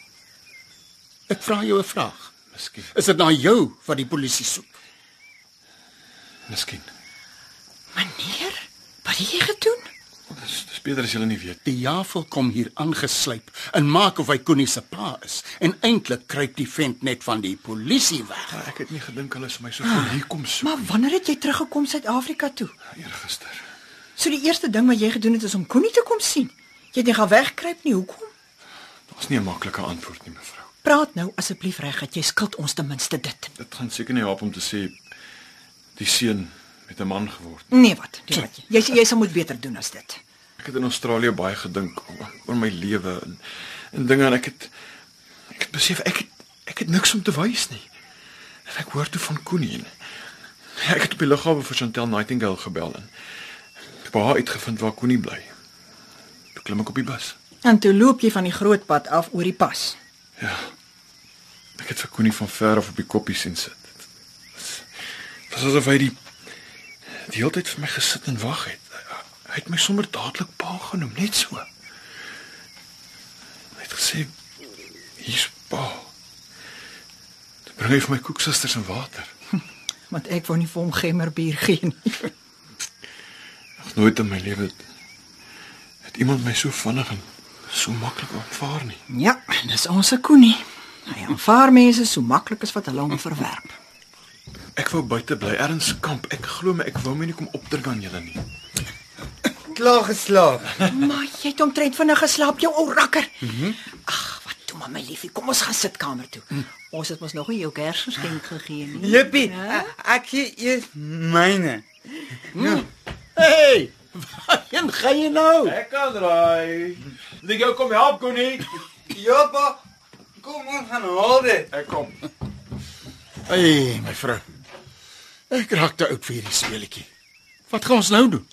Ek vra jou 'n vraag. Miskien. Is dit na jou wat die polisie soek? Miskien. Meneer, wat het jy gedoen? Dis dis beter as jy nie weet. Die javel kom hier aangeslyp en maak of hy Connie se pa is en eintlik kruip die vent net van die polisie weg. Ek het nie gedink hulle sou my so van hier kom soek Maar wanneer het jy teruggekom Suid-Afrika toe? eergister. So die eerste ding wat jy gedoen het is om Connie te kom sien. Jy het nie gaan wegkruip nie. Hoekom? Daar's nie 'n maklike antwoord nie, mevrou. Praat nou asseblief reg dat jy skuld ons ten minste dit. Dit gaan seker nie help om te sê die seun het 'n man geword. Nee wat? Nee wat? Jy jy, jy sal moet beter doen as dit. Ek het in Australië baie gedink oor, oor my lewe en en dinge en ek het ek het besef ek het ek het niks om te wys nie. En ek hoor toe van Connie en ja, ek het op die lughawe vir Chantel Nightingale gebel en ek het haar uitgevind waar Connie bly. Toe klim ek op die bus. En toe loop jy van die groot pad af oor die pas. Ja. Ek het vir Connie van ver af op die koppie sien sit. Dit was asof hy die die hele tyd vir my gesit en wag het. Hy het my sommer dadelik pa genoem, net so. Hy het gesê hier's pa. Toe bring hy vir my koeksusters en water. Want ek wou nie vir hom gemmerbier gee nie. Nog nooit in my lewe het, het iemand my so vinnig en so maklik aanvaar nie. Ja, dis ons Connie. Hy aanvaar mense so maklik as wat hulle hom verwerp. Ek wou buite bly, ergens kamp. Ek glo my, ek wou my nie kom opdruk aan julle nie. Klaar geslaap. Maar jy het omtrent vinnig geslaap, jou ou rakker. Ag, wat toe maar my liefie, kom ons gaan sitkamer toe. Ons het mos nog nie jou Kersgeskenk gegee nie. Jippie, e- ek gee eers myne. Hey, Waarheen gaan jy nou? Ek kan raai. Moet ek jou kom help, Connie? Ja, pa. Kom ons gaan haal dit. Ek kom. Hey, my vrou. Ek raak te oud vir hierdie speletjie. Wat gaan ons nou doen?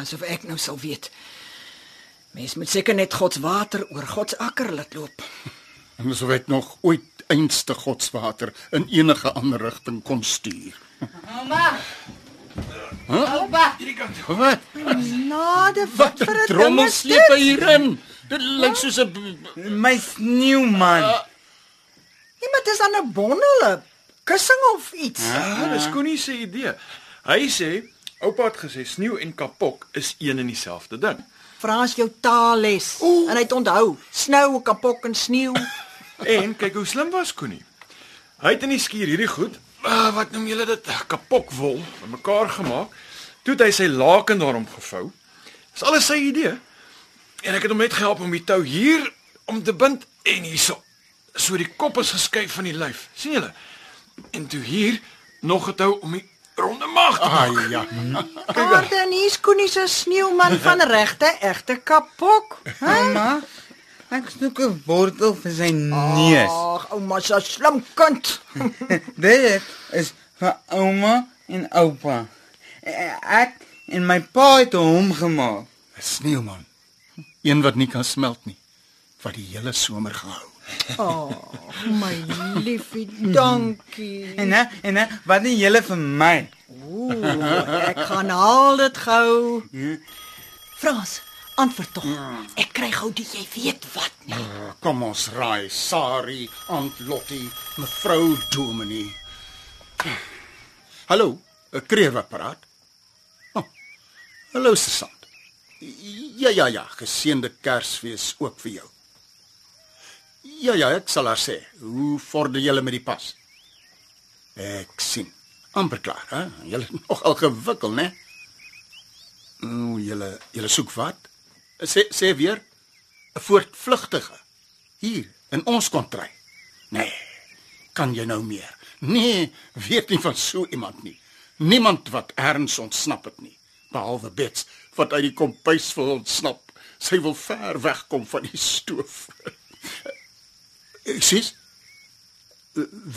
Asof ek nou sal weet. Mens moet seker net God se water oor God se akker laat loop. En asof ek nog ooit einste godswater in enige ander rigting kon stuur. Ouma. Oupa. Wat? Nade, Wat 'n trommel sleep hy hierin? Dit lyk soos 'n My sneeuman. Nee, maar dis aan 'n bondel, 'n kussing of iets. Ja, dis Connie se idee. Hy sê oupa het gesê sneeu en kapok is een en dieselfde ding. Frans jou taalles. En hy het onthou, snou, kapok en sneeu. En kyk hoe slim was Connie. Hy het in die skuur hierdie goed, uh, wat noem julle dit, kapokvol, bymekaar gemaak. Toe het hy sy laken daarom gevou. Dis alles sy idee. En ek het hom net gehelp om die tou hier om te bind en hierso. So die kop is geskuif van die lyf. sien julle? En toe hier nog 'n tou om die ronde maag te maak. Ah ja. Aarde en hier's Koenie se sneeuman van regte egte kapok. Mamma, ek soek 'n wortel vir sy neus. Ag, ouma se slim kind. Dit is vir ouma en oupa. Eh, Ek en my pa het hom gemaak. 'n Sneeuman. Een wat nie kan smelt nie. Wat die hele somer gehou. Ag, my liefie, dankie. En hè, en hè, wat doen julle vir my? Ooh, ek gaan haal dit gou. Frans, antwoord tog. Ek kry gou die jy weet wat nie. Kom ons raai, Sari, Aunt Lottie, mevrou Dominee. Hallo, 'n kreewapparaat. Oh, hallo Susan. Ja ja ja, geseënde Kersfees ook vir jou. Ja ja, ek sal haar sê. Hoe vorder julle met die pas? Ek sien. amper klaar, hè? Julle nogal gewikkel, né? O, julle julle soek wat? Sê sê weer 'n voortvlugtige hier in ons kontry. Nee. Kan jy nou meer? Nee, weet nie van so iemand nie. Niemand wat erns ontsnap het nie, behalwe Bets wat uit die kompuis wil ontsnap. Sy wil ver wegkom van die stoof. Ek sê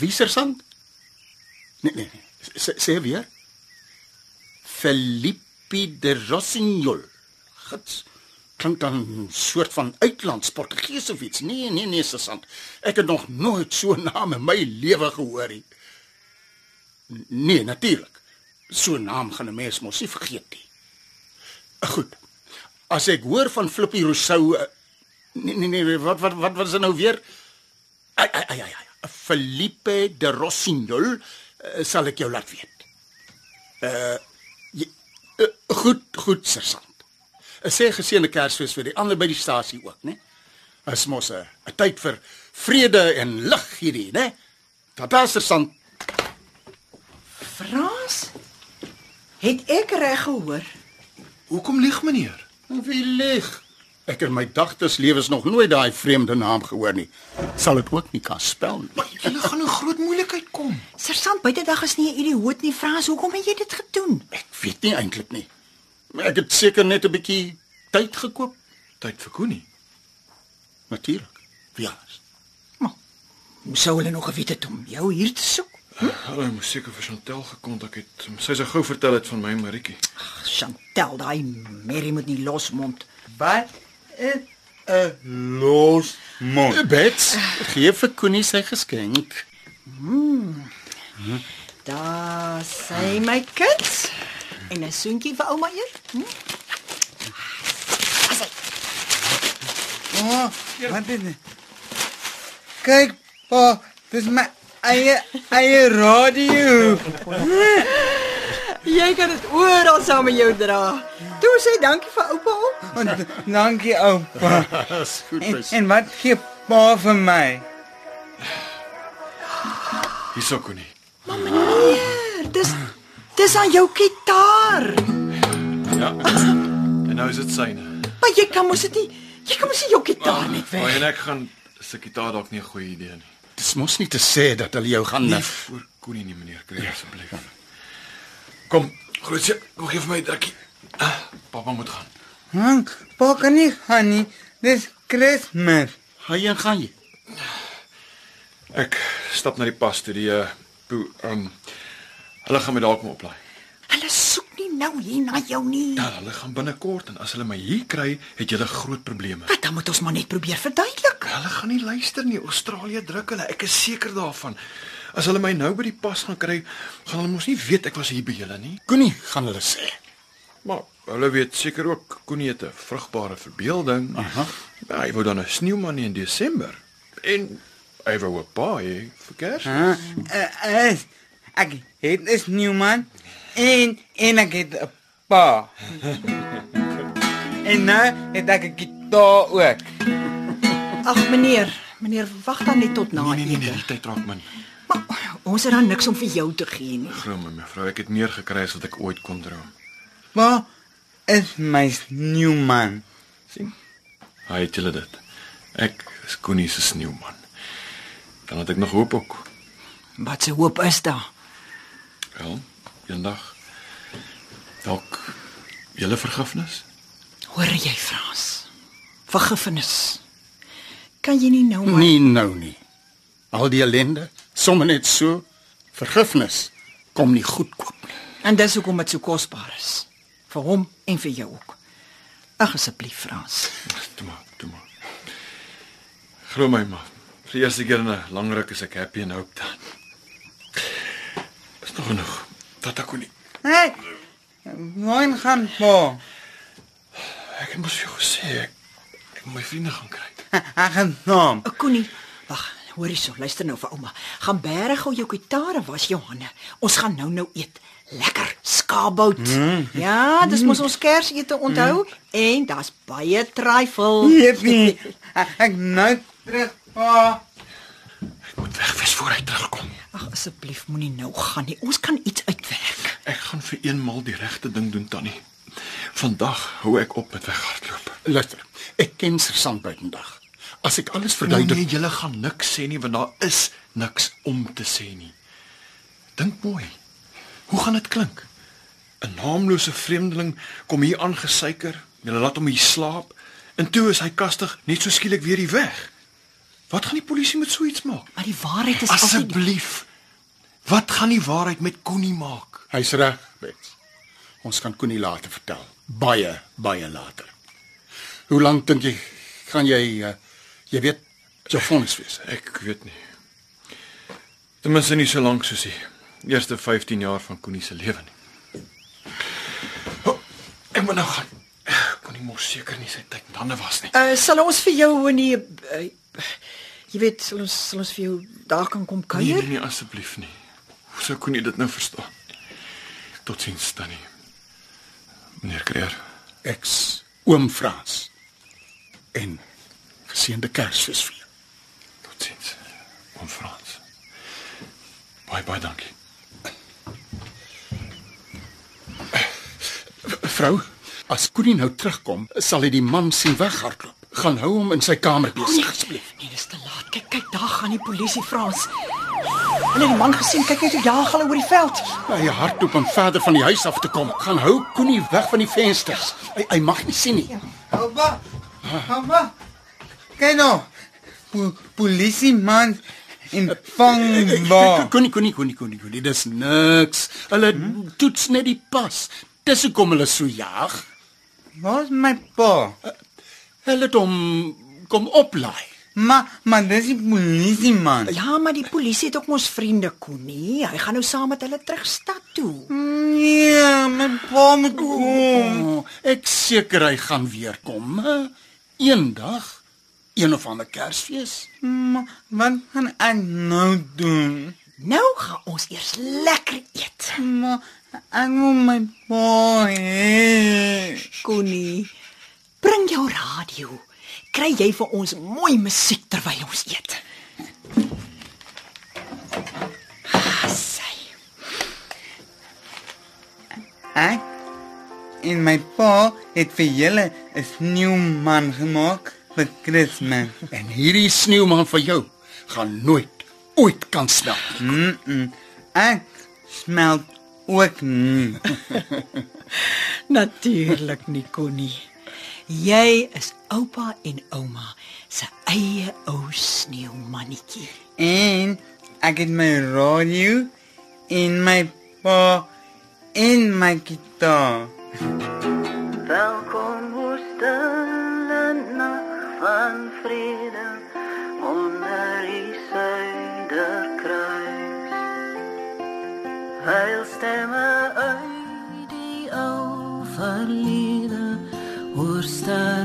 Wie sersant? Nee nee, nee. Sê, sê weer. Felipe de Rossignol. Gits. Klink dan 'n soort van uitlands Portugees of iets. Nee, nee, nee, sersant. Ek het nog nooit so 'n naam in my lewe gehoor nie. Nee, natuurlik. So 'n naam gaan 'n mens mos nie vergeet nie. Goed. As ek hoor van Flippie Rousseau eh, nee nee nee, wat wat wat wat is dit nou weer? Ai ai ai ai. Felipe de Rossignol uh, sal ek jou laat weet. Uh, jy, uh goed, goed sersant. Ek sê geseënde Kersfees vir die ander by die stasie ook, né? Is mos 'n 'n tyd vir vrede en lig hierdie, né? Tata sersant. Frans? Het ek reg gehoor? Hoekom lieg meneer? Wie lieg? Ek in my dagtes lewens nog nooit daai vreemde naam gehoor nie. Sal dit ook nie kan spel nie. Maar julle gaan in groot moeilikheid kom. Sersant buitedag is nie 'n idioot nie, Frans. Hoekom het jy dit gedoen? Ek weet nie eintlik nie. Maar ek het seker net 'n bietjie tyd gekoop. Tyd vir Connie. Natuurlik. Wie anders? Hoe sou hulle nog geweet het om jou hier te soek? Hulle moes seker vir Chantel gekontak het. Sy sou gou vertel het van my Maritjie. Ag, Chantel, daai Mary moet nie losmond. Wat is 'n los mond? Bets, gee vir Connie sy geskenk. Daar sê my kids. En 'n soentjie vir ouma eet. Hm? Oh, wat is dit? Kyk, pa, dis my eie eie radio. Jy kan dit oral saam met jou dra. Toe sê dankie vir oupa ook. Want dankie oupa. Dis goed, En, mens. en wat gee pa vir my? Hierso Connie. Dis dis aan jou kitaar. Ja. En nou is dit syne. Maar jy kan mos dit nie. Jy kan mos nie jou kitaar net Maar weg. en ek gaan se gitaar dalk nie 'n goeie idee nie. Dis mos nie te sê dat hulle jou gaan Nee, nee. vir Connie nie meneer, kry asseblief. Kom, grootse, kom gee vir my 'n drukkie. Pappa moet gaan. Hm, pa kan nie gaan nie. Dis Kersfees. Waarheen gaan jy? Ek stap na die pas toe die uh poe um hulle gaan my dalk kom oplaai. Hulle soek nie nou hier na jou nie. Ja, hulle gaan binnekort en as hulle my hier kry, het julle groot probleme. Wat dan moet ons maar net probeer verduidelik. Hulle gaan nie luister nie. Australië druk hulle. Ek is seker daarvan. As hulle my nou by die pas gaan kry, gaan hulle mos nie weet ek was hier by julle nie. Koenie gaan hulle sê. Maar hulle weet seker ook Koenie het 'n vrugbare verbeelding. Aha. Ja, hy wou dan 'n sneeuman hê in Desember. En hy wou 'n paai vir Kers. Huh? Uh, is ek het is Newman en en ek het 'n pa. en nou het ek 'n gitaar ook. Ag meneer, meneer wag dan net tot na Nee nee nee, nee, die tyd raak min. Maar ons het dan niks om vir jou te gee nie. Glo my mevrou, ek het meer gekry as wat ek ooit kon droom. Pa is my Newman. sien? Hy het julle dit. Ek is Koenie se sneeuman. Dan het ek nog hoop ook. Wat se hoop is daar? Wel, eendag dalk julle vergifnis. Hoor jy Frans? Vergifnis. Kan jy nie nou maar Nie nou nie. Al die ellende, sommer net so vergifnis kom nie goedkoop nie. En dis hoekom dit so kosbaar is. Vir hom en vir jou ook. Ag asseblief Frans. Toe maar, toe maar. Glo my maar. Vir die eerste keer in 'n lang ruk is ek happy en hoop dan. Nog genoeg. Dat ek kon nie. Hey. Waar gaan pa? Ek vir jou gesê ek, ek moet my vriende gaan kry. Gaan naam. Ek kon nie. Wag, hoor hierso, luister nou vir ouma. Gaan berg gou jou gitare was jou hande. Ons gaan nou nou eet. Lekker skaapbout. Mm. Ja, dis mos ons Kersete onthou mm. en daar's baie trifle. Jippie. Ek, ek nou terug pa. Ek moet weg wees voor hy terugkom. Ag asseblief moenie nou gaan nie. Ons kan iets uitwerk. Ek gaan vir eenmal die regte ding doen, Tannie. Vandag hou ek op met weghardloop. Luister, ek ken Sersant buitendag. As ek alles Nee, verduidelik, nee, julle gaan niks sê nie want daar is niks om te sê nie. Dink mooi. Hoe gaan dit klink? 'n Naamlose vreemdeling kom hier aangesuiker, julle laat hom hier slaap en toe is hy kastig net so skielik weer hier weg. Wat gaan die polisie met so iets maak? Maar die waarheid is Asseblief. Wat gaan die waarheid met Koenie maak? hy's reg, Bets. Ons kan Koenie later vertel. Baie, baie later. Hoe lank dink jy gaan jy uh, jy weet jou vonnis wees? Ek weet nie. Ten minste nie so lank soos die eerste 15 jaar van Koenie se lewe nie. Oh, ek moet nou gaan. Koenie mos seker nie sy tyd tande was nie. Uh sal ons vir jou in die uh, jy weet sal ons sal ons vir jou daar kan kom Nee, kuier? nee, nee asseblief nie. Hoe sou Koenie dit nou verstaan? Totsiens Tannie. Meneer Kreer. Ek's oom Frans. En geseënde Kersfees vir jou. Totsiens. Oom Frans. Baie baie dankie. Vrou, as Koenie nou terugkom, sal hy die man sien weghardloop. Gaan hou hom in sy kamer besig asseblief. Nee, dis te laat. Kyk, kyk, daar gaan die polisie Frans. Hulle het die man gesien. Kyk net hoe jaag hulle oor die veld. Hy hardloop om verder van die huis af te kom. Gaan hou Koenie weg van die vensters. Hy, hy mag nie sien nie. Oupa. Oupa. Kyk nou. Po polisie man in vangbaar. Koenie, Koenie, Koenie, Koenie, Koenie, dis niks. Hulle toets net die pas. Dis hoekom hulle so jaag. Waar's my pa? Hulle het hom kom oplaai. Ma, maar dis die polisie man. Ja, maar die polisie het ook mos vriende Koenie. Hy gaan nou saam met hulle terug stad toe. Nee, my pa moet kom. Oh, ek seker hy gaan weer kom. Eendag een of ander Kersfees. Ma, wat gaan ek nou doen? Nou gaan ons eers lekker eet. Ma, ek wil my pa hê. Koenie, bring jou radio. Kry jy vir ons mooi musiek terwyl ons eet. Ah, sy. Ek en my pa het vir julle 'n nuwe man gemaak vir Kersfees. En hierdie sneeuman vir jou gaan nooit ooit kan smelt. Mm. -mm. Ek smelt ook nie. Natuurlik nie Connie. Jy is oupa en ouma se eie ou sneeumannetjie. En ek het my radio en my pa en my gitaar. Welkom stille nag van vrede oor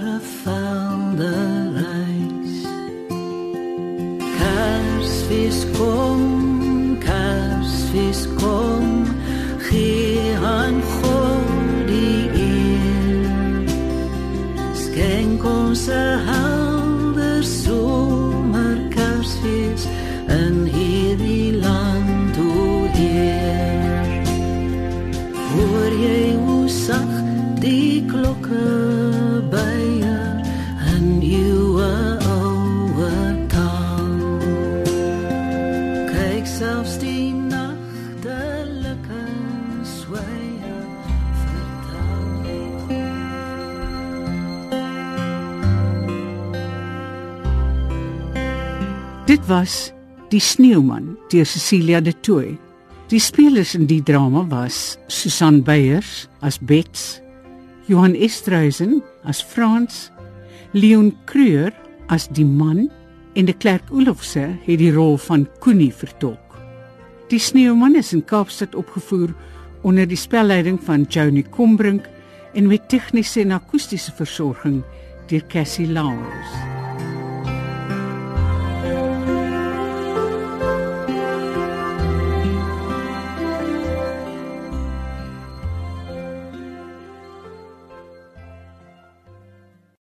was Die Sneeuman deur Cecilia de Tooy. Die spelers in die drama was Susan Beyers as Bets, Johan Estreisen as Frans, Leon Creur as die man en de Klerk Olofse het die rol van Koenie vertolk. Die Sneeuman is in Kaapstad opgevoer onder die spelleiding van Joni Combrink en met tegniese en akoestiese versorging deur Cassie Lawrence.